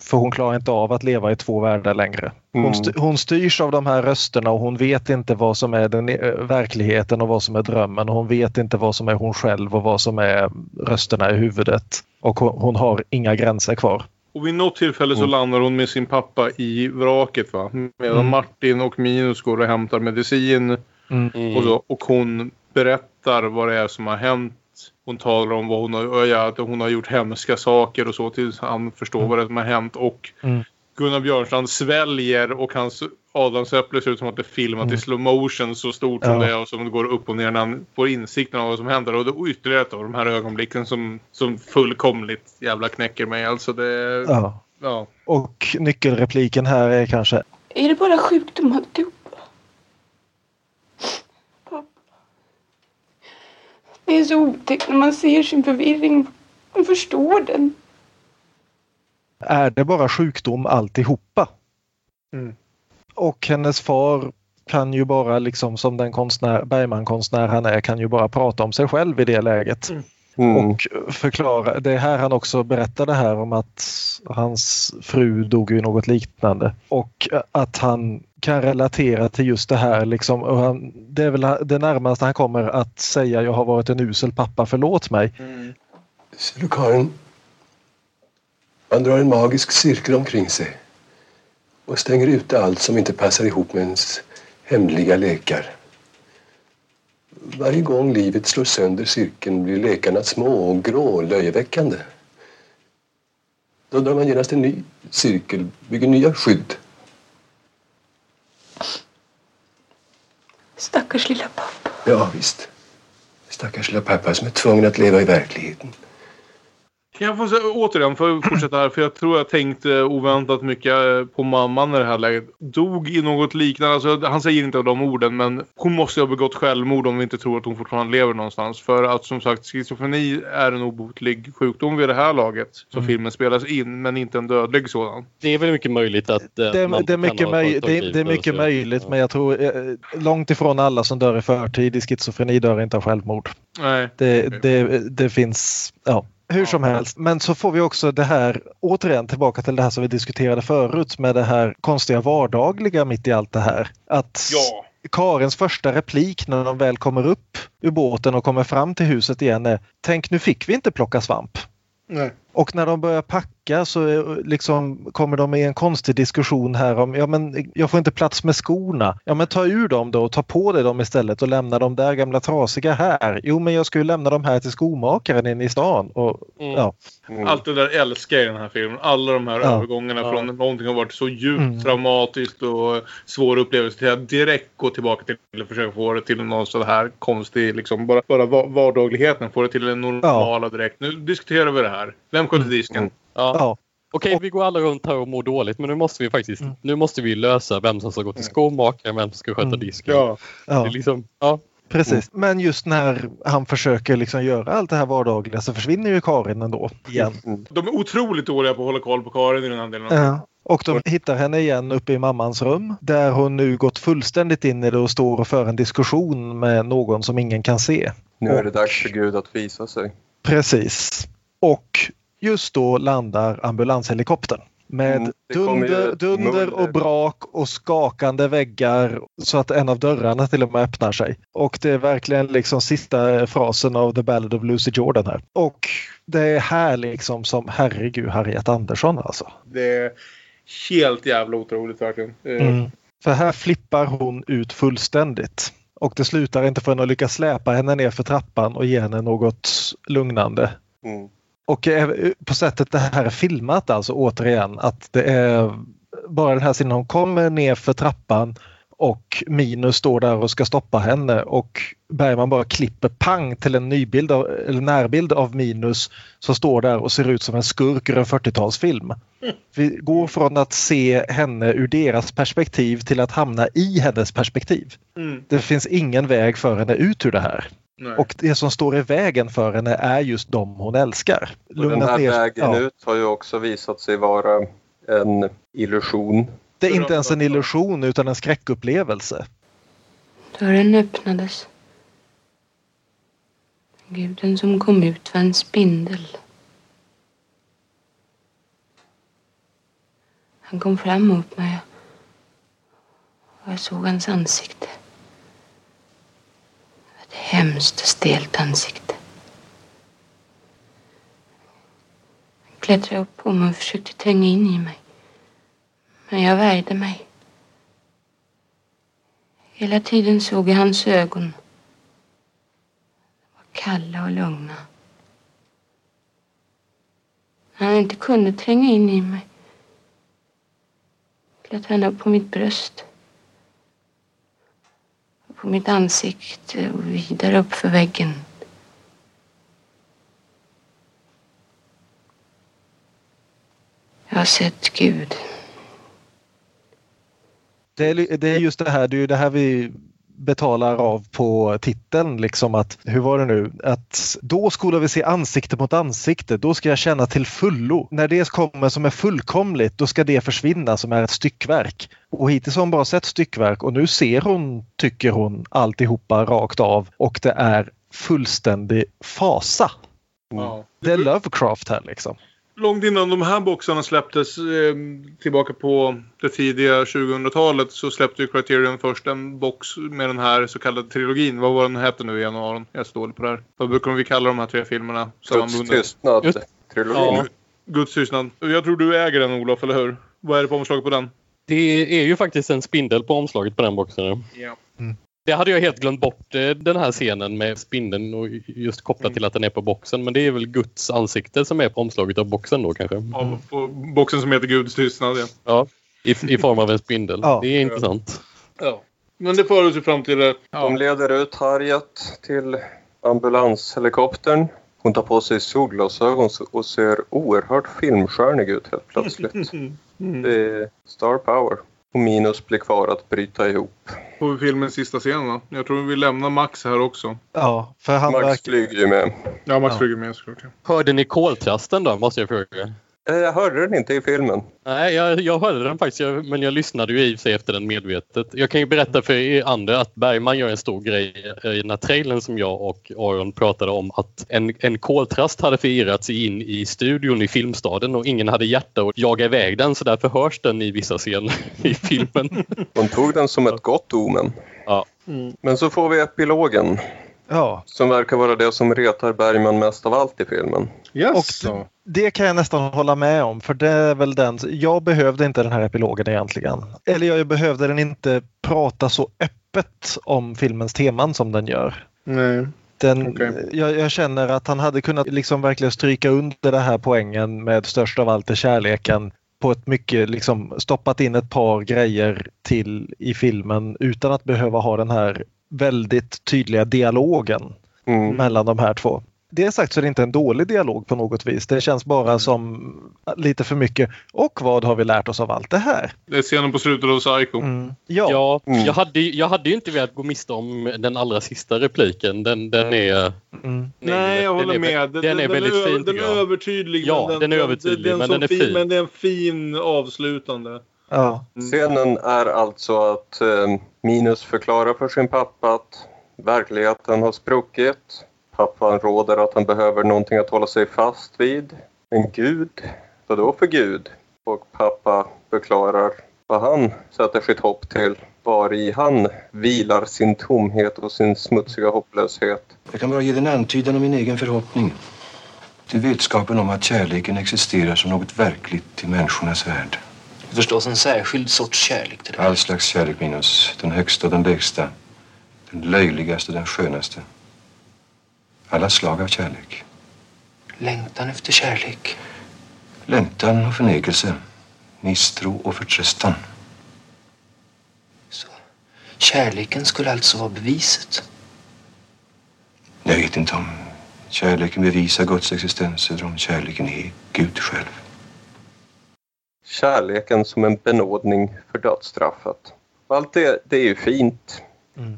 För hon klarar inte av att leva i två världar längre. Hon, Mm. st- hon styrs av de här rösterna och hon vet inte vad som är den, eh, verkligheten och vad som är drömmen. Och hon vet inte vad som är hon själv och vad som är rösterna i huvudet. Och hon, hon har inga gränser kvar. Och vid något tillfälle så Mm. landar hon med sin pappa i vraket va. Medan Mm. Martin och Minus går och hämtar medicin. Mm. Och, så, och hon berättar vad det är som har hänt. Hon talar om vad hon har, ja, att hon har gjort hemska saker och så tills han förstår vad det är som har hänt. Och Mm. Gunnar Björnstrand sväljer och hans adamsäpple ser ut som att det är filmat Mm. i slow motion så stort som Ja. det är och som det går upp och ner när han får insikten av vad som händer. Och det är ytterligare ett av de här ögonblicken som, som fullkomligt jävla knäcker mig. Alltså det... Ja. ja. Och nyckelrepliken här är kanske Är det bara sjukdom alltihopa? Pappa. Det är så otäckt när man ser sin förvirring och förstår den. Är det bara sjukdom alltihopa? Mm. Och hennes far kan ju bara liksom som den konstnär, Bergman-konstnär han är kan ju bara prata om sig själv i det läget. Mm. Och förklara, det är här han också berättade här om att hans fru dog i något liknande. Och att han kan relatera till just det här. Liksom, och han, det är väl det närmaste han kommer att säga jag har varit en usel pappa, förlåt mig. Ser du Karin? Man drar en magisk cirkel omkring sig och stänger ute allt som inte passar ihop med ens hemliga lekar. Varje gång livet slår sönder cirkeln blir lekarna små och grå och löjeväckande. Då drar man genast en ny cirkel, bygger nya skydd. Stackars lilla pappa. Ja, visst. Stackars lilla pappa som är tvungen att leva i verkligheten. Kan jag få säga, återigen få fortsätta här för jag tror jag tänkte oväntat mycket eh, på mamman i det här läget. Dog i något liknande, alltså, han säger inte de orden men hon måste ju ha begått självmord om vi inte tror att hon fortfarande lever någonstans. För att som sagt schizofreni är en obotlig sjukdom vid det här laget. Så Mm. filmen spelas in men inte en dödlig sådan. Det är väl mycket möjligt att eh, Det, man det, är mycket, möj, det, det är mycket möjligt men jag tror eh, långt ifrån alla som dör i förtid i schizofreni dör inte av självmord. Nej. Det, det, det finns, ja. Hur som helst. Men så får vi också det här, återigen tillbaka till det här som vi diskuterade förut med det här konstiga vardagliga mitt i allt det här. Att Ja. Karins första replik när de väl kommer upp ur båten och kommer fram till huset igen är Tänk nu fick vi inte plocka svamp. Nej. Och när de börjar packa vecka så eh, liksom kommer de i en konstig diskussion här om ja men jag får inte plats med skorna. Ja men ta ur dem då och ta på dig dem istället och lämna de där gamla trasiga här. Jo men jag ska ju lämna dem här till skomakaren inne i stan. Och, Mm. ja. Allt det där älskar jag i den här filmen. Alla de här Ja. övergångarna Ja. från någonting som har varit så djupt Mm. traumatiskt och svår upplevelse till att direkt gå tillbaka till att försöka få det till någon så här konstig, liksom bara, bara va- vardagligheten. Få det till den normala direkt. Nu diskuterar vi det här. Vem sköter disken? Ja. Ja. Okej, vi går alla runt här och mår dåligt men nu måste vi faktiskt Mm. nu måste vi lösa vem som ska gå till skomakaren, vem som ska sköta Mm. disken. Ja. Ja. liksom, ja. Precis, men just när han försöker liksom göra allt det här vardagliga så försvinner ju Karin ändå igen. De är otroligt dåliga på att hålla koll på Karin i den här delen. Ja. Och de hittar henne igen uppe i mammans rum där hon nu gått fullständigt in i det och står och för en diskussion med någon som ingen kan se. Nu är det dags för Gud att visa sig. Precis. Och just då landar ambulanshelikoptern med Mm, dunder, dunder och brak och skakande väggar så att en av dörrarna till och med öppnar sig. Och det är verkligen liksom sista frasen av The Ballad of Lucy Jordan här. Och det är här liksom som herregud Harriet Andersson alltså. Det är helt jävla otroligt verkligen. Eh, Mm. För här flippar hon ut fullständigt. Och det slutar inte förrän hon lyckas släpa henne ner för trappan och ge henne något lugnande. Mm. Och eh, på sättet det här är filmat alltså återigen att det är bara den här scenen hon kommer ner för trappan och Minus står där och ska stoppa henne och Bergman bara klipper pang till en nybild av, eller närbild av Minus som står där och ser ut som en skurk ur en 40-talsfilm. Vi går från att se henne ur deras perspektiv till att hamna i hennes perspektiv. Mm. Det finns ingen väg för henne ut ur det här. Nej. Och det som står i vägen för henne är just de hon älskar. Och den här ner- vägen ja. ut har ju också visat sig vara en illusion. Det är inte ens en illusion utan en skräckupplevelse. Dörren öppnades. Guden som kom ut var en spindel. Han kom fram mot mig och jag såg hans ansikte. Ett hemskt stelt ansikte. Han klättrade upp på mig och försökte tränga in i mig. Men jag värjde mig. Hela tiden såg jag hans ögon. De var kalla och lugna. När han inte kunde tränga in i mig klättrade han upp på mitt bröst. På mitt ansikte och vidare upp för väggen. Jag har sett Gud. Det är, det är just det här, det är ju det här vi betalar av på titeln. Liksom att, hur var det nu? Att då skulle vi se ansikte mot ansikte. Då ska jag känna till fullo. När det kommer som är fullkomligt, då ska det försvinna som är ett styckverk. Och hittills har hon bara sett styckverk och nu ser hon, tycker hon, alltihopa rakt av. Och det är fullständig fasa. Ja. Det är Lovecraft här liksom. Långt innan de här boxarna släpptes eh, tillbaka på det tidiga 2000-talet så släppte ju Criterion först en box med den här så kallade trilogin. Vad var den hette nu igen Aron? Jag dålig på det här. Vad brukar vi kalla de här tre filmerna? Guds sammanbundna? tystnad. Just- Trilogin. Ja, Guds tystnad. Jag tror du äger den Olof, eller hur? Vad är det på omslaget på den? Det är ju faktiskt en spindel på omslaget på den boxen. Ja. Det hade jag helt glömt bort eh, den här scenen med spindeln och just kopplat till att den är på boxen. Men det är väl Guds ansikte som är på omslaget av boxen då kanske? Av på boxen som heter Guds tystnad. Ja. Ja, i, i form av en spindel. Ja. Det är intressant. ja. Men det för oss ju fram till... eh, Ja. De leder ut Harriet till ambulanshelikoptern. Hon tar på sig solglasögon och ser oerhört filmstjärnig ut helt plötsligt. Mm. Det är star power. Och Minus blir kvar att bryta ihop. Vi filmens sista scen va? Jag tror vi lämnar Max här också. Ja, för han Max verkar... flyger ju med. Ja, Max Ja. flyger med såklart. Hörde ni koltrasten då, måste jag fråga? Eh, Jag hörde den inte i filmen. Nej, jag, jag hörde den faktiskt, jag, men jag lyssnade ju i sig efter den medvetet. Jag kan ju berätta för er andra att Bergman gör en stor grej i den här trailern som jag och Aron pratade om att en, en koltrast hade förirrat sig in i studion i Filmstaden och ingen hade hjärta att jaga iväg den så därför hörs den i vissa scener i filmen. Hon tog den som ett gott omen. Ja. Men så får vi epilogen. Ja, Som verkar vara det som retar Bergman mest av allt i filmen. Jaså? Det kan jag nästan hålla med om för det är väl den. Jag behövde inte den här epilogen egentligen. Eller jag behövde den inte prata så öppet om filmens teman som den gör. Nej. Den, Okej. jag, jag känner att han hade kunnat liksom verkligen stryka under det här poängen med störst av allt är kärleken på ett mycket liksom stoppat in ett par grejer till i filmen utan att behöva ha den här väldigt tydliga dialogen Mm. mellan de här två. Det sagt så är det inte en dålig dialog på något vis. Det känns bara som lite för mycket. Och vad har vi lärt oss av allt det här? Det är scenen på slutet av Psycho. Ja, Ja, Mm. jag, hade, jag hade ju inte velat gå miste om den allra sista repliken. Den, den är... Mm. Nej, jag den håller är- med. Den, är väldigt fin Den är jag. övertydlig. Ja, men den är övertydlig, en men den är fin. Men det är en fin avslutande. Ja. Scenen är alltså att eh, Minus förklarar för sin pappa att verkligheten har spruckit. Pappan råder att han behöver någonting att hålla sig fast vid. En gud? Vad då för gud? Och pappa förklarar vad han sätter sitt hopp till. Var i han vilar sin tomhet och sin smutsiga hopplöshet. Jag kan bara ge dig en antydan om min egen förhoppning. Till vetskapen om att kärleken existerar som något verkligt i människornas värld. Förstås en särskild sorts kärlek till det. All slags kärlek minus den högsta och den lägsta. Den löjligaste och den skönaste. Alla slag av kärlek. Längtan efter kärlek. Längtan och förnekelse. Misstro och förtröstan. Kärleken skulle alltså vara beviset. Jag vet inte om kärleken bevisar Guds existens eller om kärleken är Gud själv. Kärleken som en benådning för dödsstraffet. Allt det, det är ju fint.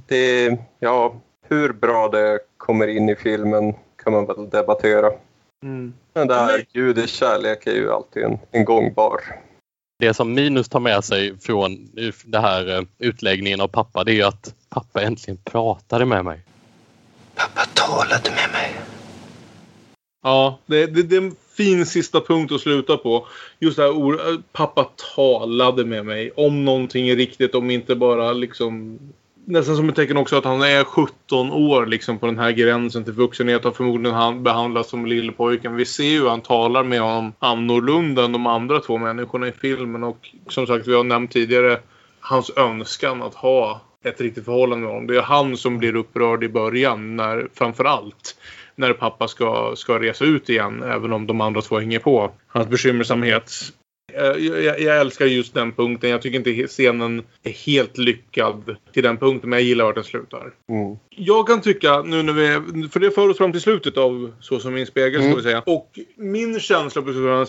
Det, ja, hur bra det kommer in i filmen kan man väl debattera. Mm. Men det här Gudets kärlek är ju alltid en, en gångbar. Det som Minus tar med sig från det här eh, utläggningen av pappa det är ju att pappa äntligen pratade med mig. Talade med mig. Ja, det, det, det är en fin sista punkt att sluta på. Just det här ordet, pappa talade med mig om någonting är riktigt, om inte bara liksom Nästan som ett tecken också att han är 17 år liksom på den här gränsen till vuxenhet och förmodligen han behandlas som lillpojken. Vi ser ju hur han talar med honom annorlunda än de andra två människorna i filmen och som sagt vi har nämnt tidigare hans önskan att ha ett riktigt förhållande med honom. Det är han som blir upprörd i början när framförallt när pappa ska, ska resa ut igen även om de andra två hänger på. Hans bekymmersamhet. Eh, jag, jag, jag älskar just den punkten. Jag tycker inte scenen är helt lyckad till den punkten men jag gillar vart den slutar. Mm. Jag kan tycka nu när vi, för det för oss fram till slutet av Så som min spegel ska Mm. vi säga. Och min känsla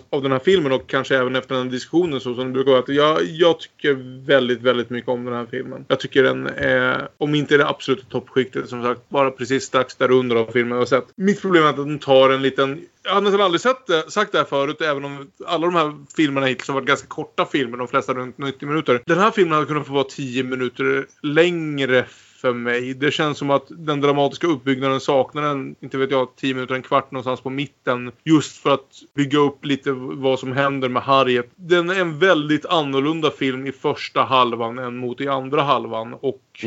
av den här filmen och kanske även efter den här diskussionen så som det brukar vara att jag, jag tycker väldigt, väldigt mycket om den här filmen. Jag tycker den är, om inte det absoluta toppskiktet som sagt, bara precis strax där under av filmen jag har sett. Mitt problem är att den tar en liten jag har nästan aldrig sett det, sagt det här förut, även om alla de här filmerna hittills har varit ganska korta filmer, de flesta runt 90 minuter. Den här filmen hade kunnat få vara 10 minuter längre för mig. Det känns som att den dramatiska uppbyggnaden saknar en, inte vet jag, 10 minuter, en kvart någonstans på mitten. Just för att bygga upp lite vad som händer med Harriet. Den är en väldigt annorlunda film i första halvan än mot i andra halvan. Och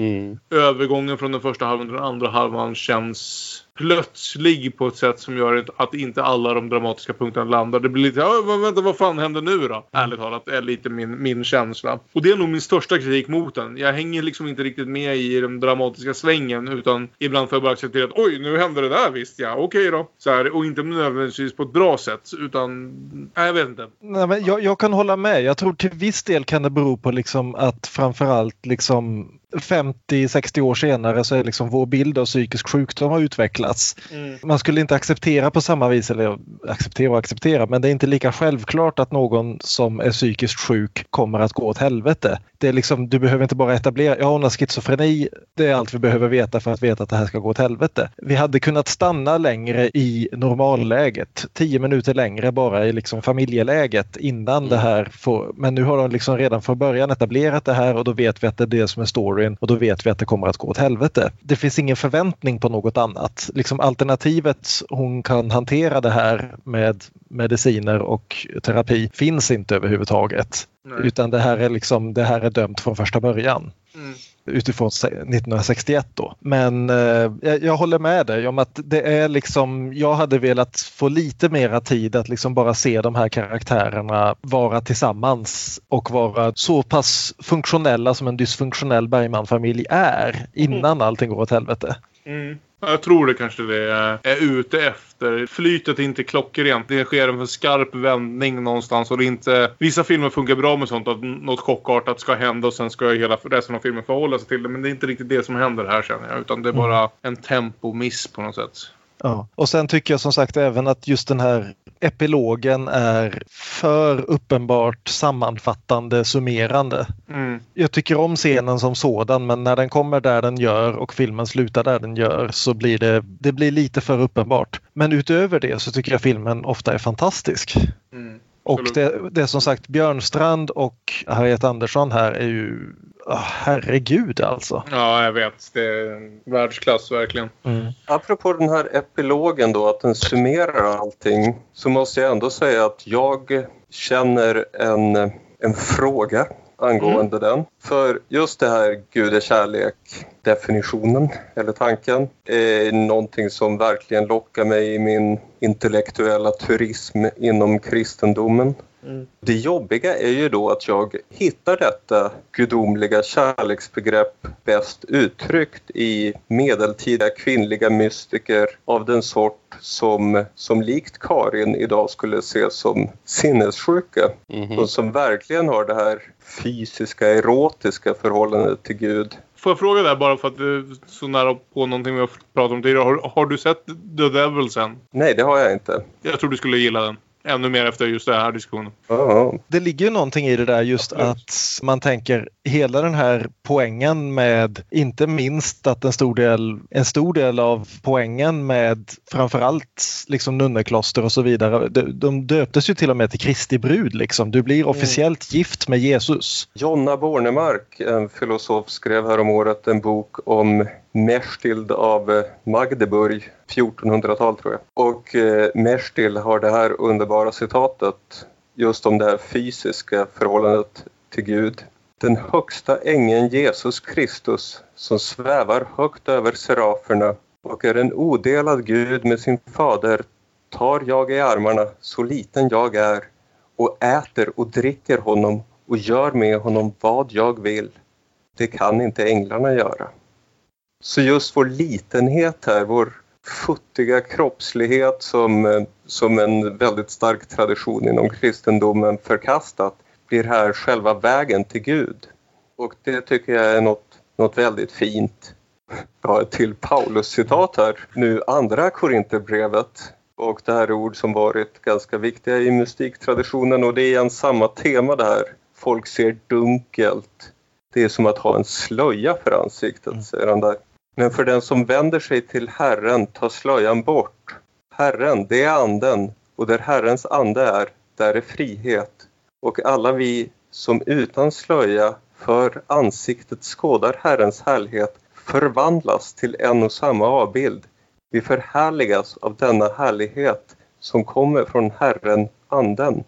övergången från den första halvan till den andra halvan känns plötslig på ett sätt som gör att inte alla de dramatiska punkterna landar. Det blir lite, ja, vänta vad fan händer nu då? Ärligt talat är lite min, min känsla. Och det är nog min största kritik mot den. Jag hänger liksom inte riktigt med i den dramatiska svängen utan ibland får jag bara acceptera att oj, nu händer det där visst ja, okej då. Så här, och inte nödvändigtvis på ett bra sätt utan, nej jag vet inte. Nej, men jag, jag kan hålla med. Jag tror till viss del kan det bero på liksom att framförallt liksom 50-60 år senare så är liksom vår bild av psykisk sjukdom har utvecklats. Mm. Man skulle inte acceptera på samma vis, eller acceptera och acceptera, men det är inte lika självklart att någon som är psykiskt sjuk kommer att gå åt helvete. Det är liksom, du behöver inte bara etablera, ja hon har schizofreni, det är allt vi behöver veta för att veta att det här ska gå åt helvete. Vi hade kunnat stanna längre i normalläget, tio minuter längre bara i liksom familjeläget innan det här får, men nu har de liksom redan från början etablerat det här och då vet vi att det är det som är storyn och då vet vi att det kommer att gå åt helvete. Det finns ingen förväntning på något annat. Liksom alternativet hon kan hantera det här med mediciner och terapi finns inte överhuvudtaget. Nej. Utan det här är liksom, det här är dömt från första början. Mm. Utifrån 1961 då. Men eh, jag, håller med dig om att det är liksom, jag hade velat få lite mera tid att liksom bara se de här karaktärerna vara tillsammans och vara så pass funktionella som en dysfunktionell Bergman-familj är innan allting går åt helvete. Mm. Jag tror det kanske det är, är ute efter. Flytet är inte klockrent. Det sker en för skarp vändning någonstans. Och det är inte... Vissa filmer funkar bra med sånt. Att något chockartat ska hända och sen ska hela resten av filmen förhålla sig till det. Men det är inte riktigt det som händer här känner jag. Utan det är bara en tempomiss på något sätt. Ja. Och sen tycker jag som sagt även att just den här epilogen är för uppenbart sammanfattande, summerande. Mm. Jag tycker om scenen som sådan men när den kommer där den gör och filmen slutar där den gör så blir det, det blir lite för uppenbart. Men utöver det så tycker jag filmen ofta är fantastisk. Mm. Och det, det är som sagt Björnstrand och Harriet Andersson här är ju Oh, herregud alltså. Ja, jag vet. Det är världsklass verkligen. Mm. Apropå den här epilogen då, att den summerar allting, så måste jag ändå säga att jag känner en, en fråga angående mm. den. För just det här Gud är kärlek definitionen eller tanken är någonting som verkligen lockar mig i min intellektuella turism inom kristendomen. Mm. Det jobbiga är ju då att jag hittar detta gudomliga kärleksbegrepp bäst uttryckt i medeltida kvinnliga mystiker av den sort som, som likt Karin idag skulle ses som sinnessjuka mm. och som verkligen har det här fysiska, erotiska förhållandet till Gud Får jag fråga där bara för att du är så nära på någonting vi har pratat om tidigare. Har, har du sett The Devil sen? Nej, det har jag inte. Jag tror du skulle gilla den ännu mer efter just den här diskussionen. Det ligger ju någonting i det där just att man tänker hela den här poängen med inte minst att en stor del, en stor del av poängen med framförallt liksom nunnekloster och så vidare. De, de döptes ju till och med till Kristi brud liksom. Du blir mm. officiellt mm. gift med Jesus. Jonna Bornemark, en filosof, skrev häromåret en bok om Merstild av Magdeburg, 1400-tal tror jag. Och eh, Merstil har det här underbara citatet just om det här fysiska förhållandet till Gud. Den högsta ängeln Jesus Kristus som svävar högt över seraferna och är en odelad Gud med sin fader tar jag i armarna så liten jag är och äter och dricker honom och gör med honom vad jag vill. Det kan inte änglarna göra. Så just vår litenhet här, vår futtiga kroppslighet som, eh, som en väldigt stark tradition inom kristendomen förkastat blir här själva vägen till Gud. Och det tycker jag är något, något väldigt fint. Jag har ett till Paulus-citat här. Nu andra Korinthierbrevet och det här är ord som varit ganska viktiga i mystiktraditionen och det är igen samma tema där. Folk ser dunkelt. Det är som att ha en slöja för ansiktet, mm. säger han där. Men för den som vänder sig till Herren tar slöjan bort. Herren, det är anden och där Herrens ande är, där är frihet. Och alla vi som utan slöja för ansiktet skådar Herrens härlighet förvandlas till en och samma avbild. Vi förhärligas av denna härlighet som kommer från Herren, Anden.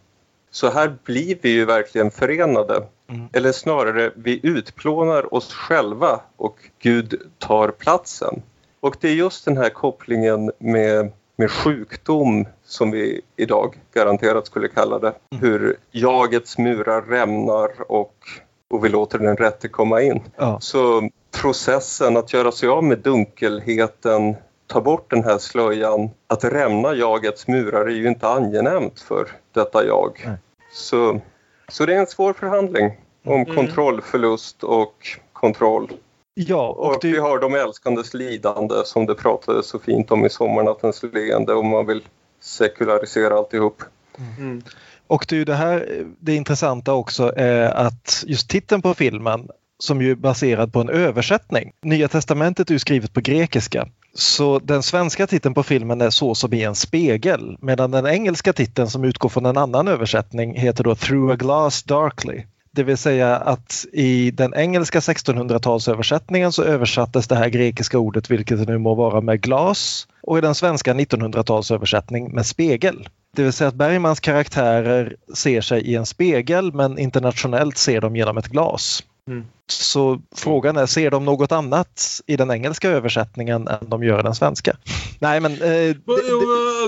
Så här blir vi ju verkligen förenade. Mm. Eller snarare, vi utplånar oss själva och Gud tar platsen. Och det är just den här kopplingen med, med sjukdom som vi idag garanterat skulle kalla det. Mm. Hur jagets murar rämnar och, och vi låter den rätte komma in. Ja. Så processen att göra sig av med dunkelheten ta bort den här slöjan, att rämna jagets murar är ju inte angenämt för detta jag. Så, så det är en svår förhandling om mm. kontrollförlust och kontroll. Ja, och, och det... vi har de älskandes lidande som det pratades så fint om i Sommarnattens leende om man vill sekularisera alltihop. Mm. Och det är ju det här det intressanta också är att just titeln på filmen som ju är baserad på en översättning. Nya testamentet är ju skrivet på grekiska så den svenska titeln på filmen är Så som i en spegel medan den engelska titeln som utgår från en annan översättning heter då Through a glass darkly. Det vill säga att i den engelska 1600-talsöversättningen så översattes det här grekiska ordet, vilket det nu må vara, med glas och i den svenska 1900-talsöversättning med spegel. Det vill säga att Bergmans karaktärer ser sig i en spegel men internationellt ser de genom ett glas. Mm. Så frågan är, ser de något annat i den engelska översättningen än de gör i den svenska? Nej, men... Eh, det,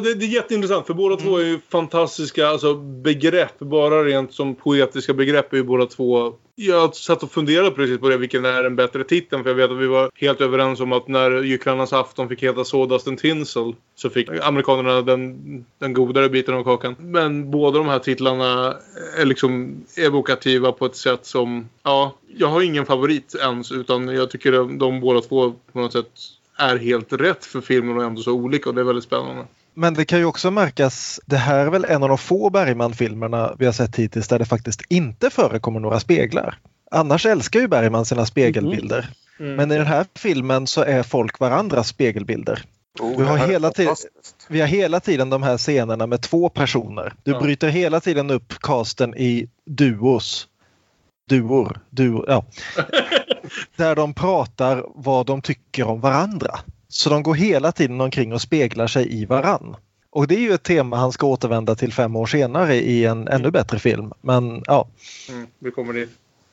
det, det, är jätteintressant för båda mm. två är ju fantastiska alltså, begrepp. Bara rent som poetiska begrepp är ju båda två jag satt och funderade precis på det, vilken är den bättre titeln? För jag vet att vi var helt överens om att när Gycklarnas afton fick heta Sawdust and Tinsel så fick amerikanerna den, den godare biten av kakan. Men båda de här titlarna är liksom evokativa på ett sätt som, ja, jag har ingen favorit ens utan jag tycker de, de båda två på något sätt är helt rätt för filmen och ändå så olika och det är väldigt spännande. Men det kan ju också märkas, det här är väl en av de få Bergman-filmerna vi har sett hittills där det faktiskt inte förekommer några speglar. Annars älskar ju Bergman sina spegelbilder. Mm. Mm. Men i den här filmen så är folk varandras spegelbilder. Oh, vi, har hela tiden, vi har hela tiden de här scenerna med två personer. Du ja. bryter hela tiden upp casten i duos. Duor. Duo, ja. där de pratar vad de tycker om varandra. Så de går hela tiden omkring och speglar sig i varann. Och det är ju ett tema han ska återvända till fem år senare i en ännu bättre film. Men ja. Mm, vi kommer dit.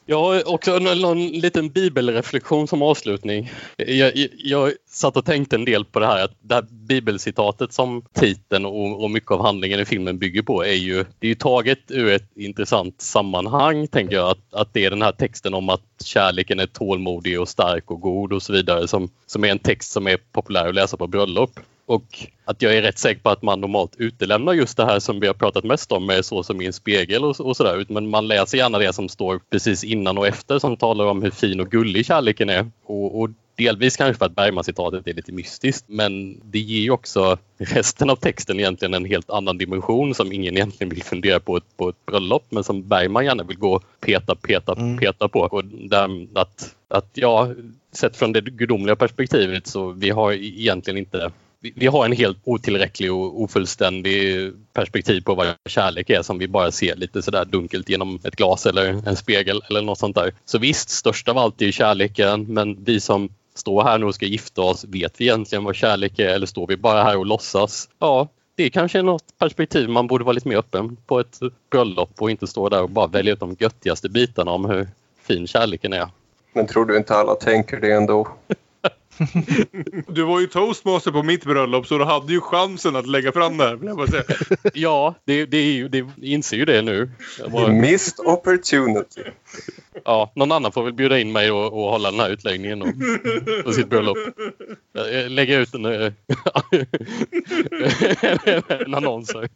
Jag har också en, en liten bibelreflektion som avslutning. Jag, jag, jag satt och tänkte en del på det här att det här bibelcitatet som titeln och, och, mycket av handlingen i filmen bygger på är ju, det är ju taget ur ett intressant sammanhang tänker jag. Att, att det är den här texten om att kärleken är tålmodig och stark och god och så vidare som, som är en text som är populär att läsa på bröllop. Och att jag är rätt säker på att man normalt utelämnar just det här som vi har pratat mest om med så som i en spegel och, och sådär. Men man läser gärna det som står precis innan och efter som talar om hur fin och gullig kärleken är. Och, och delvis kanske för att Bergman-citatet är lite mystiskt men det ger ju också resten av texten egentligen en helt annan dimension som ingen egentligen vill fundera på ett, på ett bröllop men som Bergman gärna vill gå peta, peta, mm. peta på. Och där, att, att ja, sett från det gudomliga perspektivet så vi har egentligen inte vi har en helt otillräcklig och ofullständig perspektiv på vad kärlek är som vi bara ser lite sådär dunkelt genom ett glas eller en spegel eller något sånt där. Så visst, störst av allt är kärleken men vi som står här nu och ska gifta oss, vet vi egentligen vad kärlek är eller står vi bara här och låtsas? Ja, det är kanske något perspektiv man borde vara lite mer öppen på ett bröllop och inte stå där och bara välja ut de göttigaste bitarna om hur fin kärleken är. Men tror du inte alla tänker det ändå? Du var ju toastmaster på mitt bröllop så du hade ju chansen att lägga fram det här. Vill jag bara säga. Ja, det, det, är ju, det inser ju det nu. Bara... Missed opportunity. Ja, någon annan får väl bjuda in mig och, och hålla den här utläggningen om, på sitt bröllop. Lägga ut en, en annons. Här.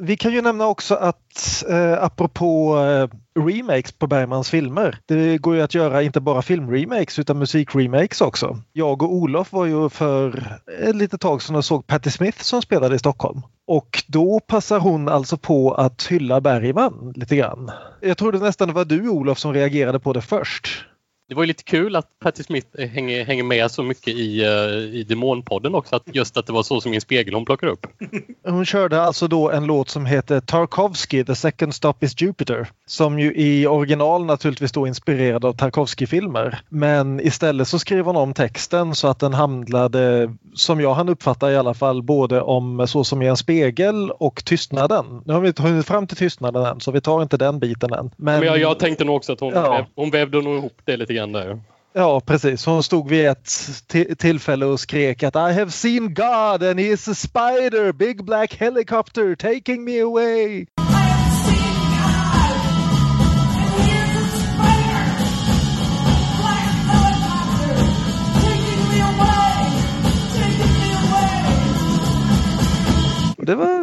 Vi kan ju nämna också att eh, apropå eh, remakes på Bergmans filmer. Det går ju att göra inte bara filmremakes utan musikremakes också. Jag och Olof var ju för ett litet tag sedan och såg Patti Smith som spelade i Stockholm. Och då passar hon alltså på att hylla Bergman lite grann. Jag trodde nästan det var du Olof som reagerade på det först. Det var ju lite kul att Patti Smith hänger, hänger med så mycket i, uh, i Demonpodden också. Att just att det var så som min spegel hon plockade upp. Hon körde alltså då en låt som heter Tarkovsky, The second stop is Jupiter. Som ju i original naturligtvis då inspirerad av Tarkovsky-filmer. Men istället så skrev hon om texten så att den handlade, som jag hann uppfatta i alla fall, både om Så som i en spegel och Tystnaden. Nu har vi inte hunnit fram till Tystnaden än så vi tar inte den biten än. Men, Men jag, jag tänkte nog också att hon, ja. väv, hon vävde nog ihop det lite grann där. Ja, precis. Hon stod vid ett tillfälle och skrek att I have seen God and he is a spider, big black helicopter taking me away. Det var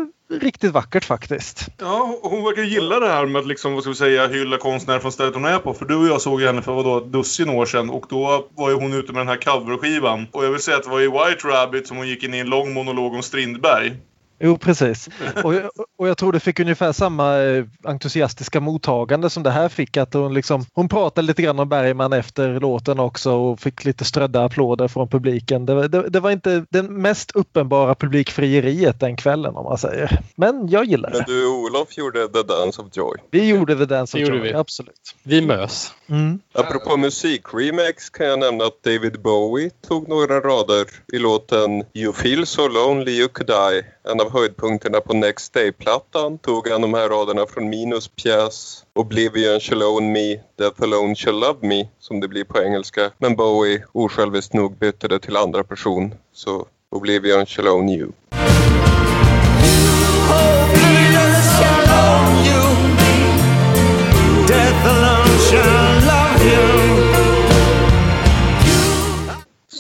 riktigt vackert faktiskt. Ja, hon verkar gilla det här med att liksom, vad ska vi säga, hylla konstnärer från stället hon är på. För du och jag såg henne för vadå, ett dussin år sedan och då var ju hon ute med den här coverskivan. Och jag vill säga att det var i White Rabbit som hon gick in i en lång monolog om Strindberg. Jo, precis. Och jag, och jag tror det fick ungefär samma eh, entusiastiska mottagande som det här fick. Att hon, liksom, hon pratade lite grann om Bergman efter låten också och fick lite strödda applåder från publiken. Det, det, det var inte det mest uppenbara publikfrieriet den kvällen om man säger. Men jag gillar det. Men du Olof gjorde The Dance of Joy. Vi gjorde The Dance of Joy, vi. absolut. Vi mös. Mm. Apropå musikremix kan jag nämna att David Bowie tog några rader i låten You feel so lonely you could die. En av höjdpunkterna på Next Day-plattan tog han de här raderna från Minus pjäs Oblivion shall own me, Death alone shall love me, som det blir på engelska. Men Bowie osjälviskt nog bytte det till andra person, så Oblivion shall own you.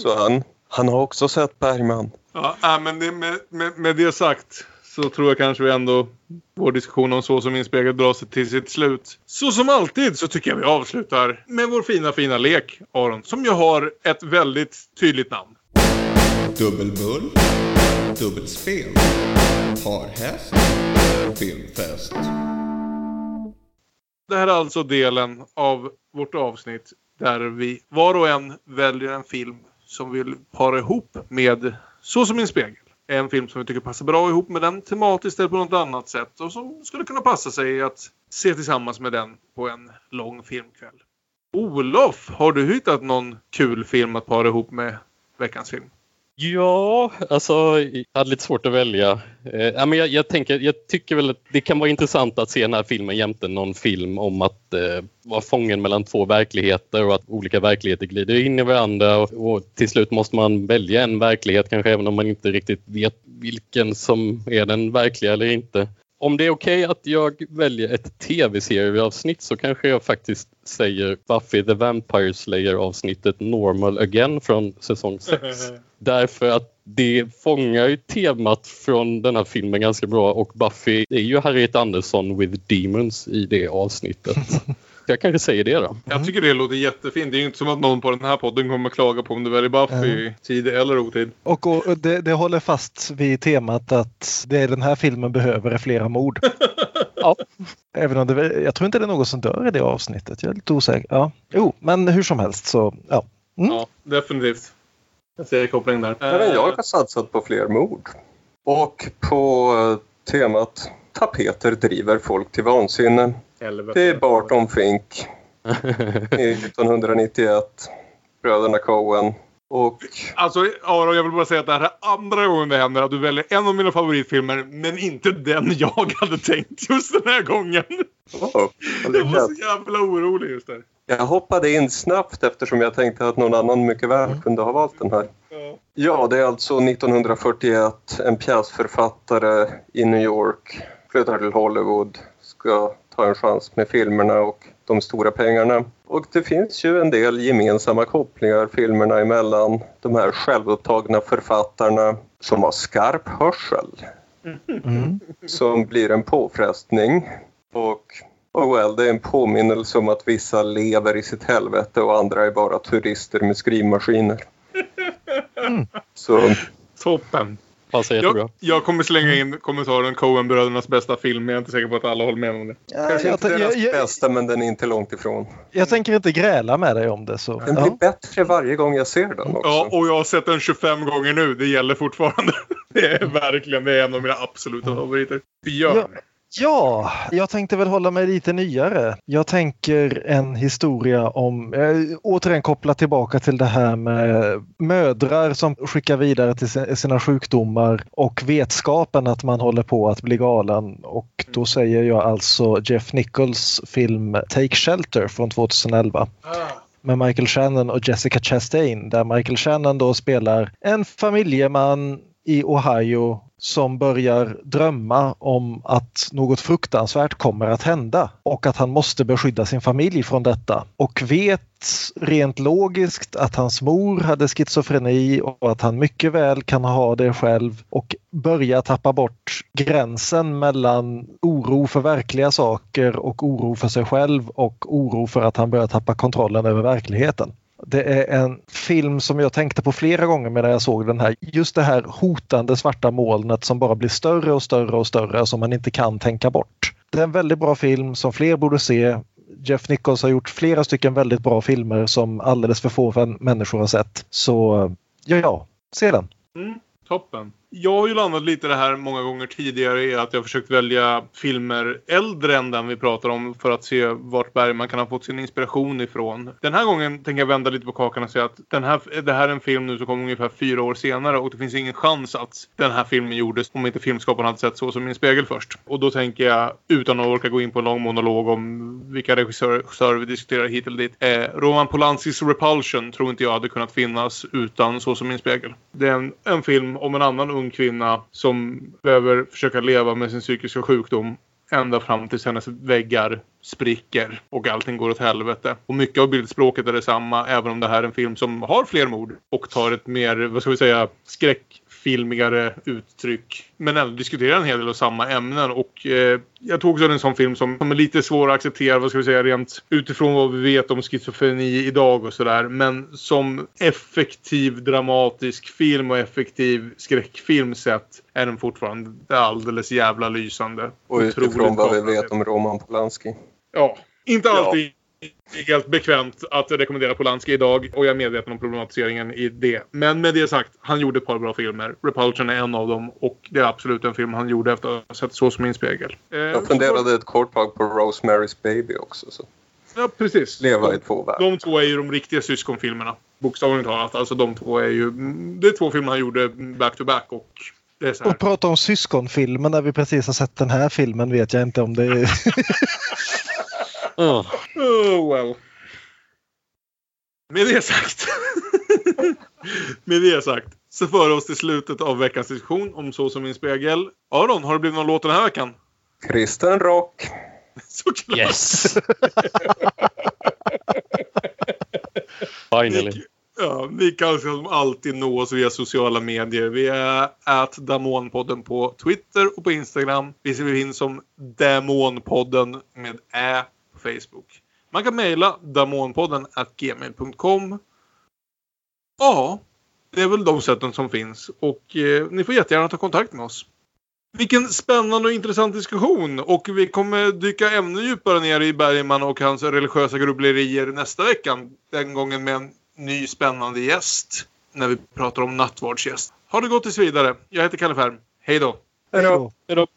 Så han, han har också sett Bergman. Ja, äh, men det, med, med, med det sagt så tror jag kanske vi ändå vår diskussion om så som inspegel drar sig till sitt slut. Så som alltid så tycker jag vi avslutar med vår fina fina lek Aron. Som ju har ett väldigt tydligt namn. Dubbelbull, dubbelspel, parhäst, filmfest. Det här är alltså delen av vårt avsnitt där vi var och en väljer en film som vill para ihop med Så som en spegel. En film som vi tycker passar bra ihop med den tematiskt eller på något annat sätt och som skulle kunna passa sig att se tillsammans med den på en lång filmkväll. Olof, har du hittat någon kul film att para ihop med veckans film? Ja, alltså jag hade lite svårt att välja. Eh, ja, men jag, jag, tänker, jag tycker väl att det kan vara intressant att se den här filmen jämte någon film om att eh, vara fången mellan två verkligheter och att olika verkligheter glider in i varandra och, och till slut måste man välja en verklighet kanske även om man inte riktigt vet vilken som är den verkliga eller inte. Om det är okej okay att jag väljer ett tv-serieavsnitt så kanske jag faktiskt säger Buffy the Vampire Slayer avsnittet Normal Again från säsong 6. Därför att det fångar ju temat från den här filmen ganska bra och Buffy är ju Harriet Andersson with Demons i det avsnittet. Jag kanske säger det då. Jag tycker det låter jättefint. Det är ju inte som att någon på den här podden kommer klaga på om du väljer Buffy Mm. tid eller otid. Och, och det, det håller fast vid temat att det den här filmen behöver är flera mord. ja. Även om det, jag tror inte det är någon som dör i det avsnittet. Jag är lite osäker. Ja. Jo, men hur som helst så ja. Mm. Ja, definitivt. Jag ser kopplingen där. Även jag har satsat på fler mord. Och på eh, temat tapeter driver folk till vansinne. Helvete. Det är Barton Fink. i 1991. Bröderna Coen. Och Alltså Aron, jag vill bara säga att det här är andra gången det händer att du väljer en av mina favoritfilmer men inte den jag hade tänkt just den här gången. oh, Jag var så jävla orolig just där. jag hoppade in snabbt eftersom jag tänkte att någon annan mycket väl kunde ha valt den här. Ja, det är alltså 1941. En pjäsförfattare i New York flyttar till Hollywood. Ska ta en chans med filmerna och de stora pengarna. Och det finns ju en del gemensamma kopplingar filmerna emellan. De här självupptagna författarna som har skarp hörsel. Som blir en påfrestning. Och oh well, det är en påminnelse om att vissa lever i sitt helvete och andra är bara turister med skrivmaskiner. Så Toppen. Passar Jag, jag kommer slänga in kommentaren Coen-brödernas bästa film. men Jag är inte säker på att alla håller med om det. kanske inte jag- deras jag- bästa men den är inte långt ifrån. Jag tänker inte gräla med dig om det. Så. Den blir bättre varje gång jag ser den också. Ja, och jag har sett den 25 gånger nu. Det gäller fortfarande. Det är verkligen det är en av mina absoluta favoriter. Björn. Ja. Ja, jag tänkte väl hålla mig lite nyare. Jag tänker en historia om, eh, återigen koppla tillbaka till det här med mödrar som skickar vidare till si- sina sjukdomar och vetskapen att man håller på att bli galen. Och då säger jag alltså Jeff Nichols film Take Shelter från 2011 med Michael Shannon och Jessica Chastain där Michael Shannon då spelar en familjeman i Ohio som börjar drömma om att något fruktansvärt kommer att hända och att han måste beskydda sin familj från detta. Och vet rent logiskt att hans mor hade schizofreni och att han mycket väl kan ha det själv och börja tappa bort gränsen mellan oro för verkliga saker och oro för sig själv och oro för att han börjar tappa kontrollen över verkligheten. Det är en film som jag tänkte på flera gånger medan jag såg den här. Just det här hotande svarta molnet som bara blir större och större och större som man inte kan tänka bort. Det är en väldigt bra film som fler borde se. Jeff Nichols har gjort flera stycken väldigt bra filmer som alldeles för få människor har sett. Så ja, ja se den. Mm, toppen. Jag har ju landat lite i det här många gånger tidigare i att jag har försökt välja filmer äldre än den vi pratar om för att se vart Bergman kan ha fått sin inspiration ifrån. Den här gången tänker jag vända lite på kakan och säga att den här, det här är en film nu som kom ungefär fyra år senare och det finns ingen chans att den här filmen gjordes om inte filmskaparen hade sett så som min spegel först. Och då tänker jag, utan att orka gå in på en lång monolog om vilka regissörer vi diskuterar hit eller dit. Eh, Roman Polanskis Repulsion tror inte jag hade kunnat finnas utan Så som min spegel. Det är en, en film om en annan ung kvinna som behöver försöka leva med sin psykiska sjukdom ända fram tills hennes väggar spricker och allting går åt helvete. Och mycket av bildspråket är detsamma även om det här är en film som har fler mord och tar ett mer, vad ska vi säga, skräck skräckfilmigare uttryck. Men ändå diskuterar en hel del av samma ämnen och eh, jag tog också en sån film som, som är lite svår att acceptera, vad ska vi säga, rent utifrån vad vi vet om schizofreni idag och sådär. Men som effektiv dramatisk film och effektiv skräckfilm sett är den fortfarande alldeles jävla lysande. Och utifrån vad vi vet om Roman Polanski. Ja, inte alltid helt bekvämt att rekommendera Polanski idag och jag är medveten om problematiseringen i det. Men med det sagt, han gjorde ett par bra filmer. Repulsion är en av dem och det är absolut en film han gjorde efter att ha sett Så som min spegel. Eh, Jag funderade ett kort tag på Rosemary's Baby också. Så. Ja, precis. Leva i två världar. De två är ju de riktiga syskonfilmerna. Bokstavligt talat. Alltså de två är ju... Det är två filmer han gjorde back to back och det är så här. Och prata om syskonfilmer när vi precis har sett den här filmen vet jag inte om det är... Oh. oh well. Med det sagt. med det sagt. Så för oss till slutet av veckans diskussion om Så som min spegel. Aron, har det blivit någon låt den här veckan? Kristen rock. Såklart. Yes! Finally. Ja, ni kan som alltid nå oss via sociala medier. Vi är at Damonpodden på Twitter och på Instagram. Vi finns som Demonpodden med Ä Facebook. Man kan mejla damonpodden at gmail.com. Ja, det är väl de sätten som finns och eh, ni får jättegärna ta kontakt med oss. Vilken spännande och intressant diskussion och vi kommer dyka ännu djupare ner i Bergman och hans religiösa grubblerier nästa vecka. Den gången med en ny spännande gäst när vi pratar om nattvardsgäst. Ha det gott tills vidare. Jag heter Kalle Färm. Hej då! Hej då! Hej då!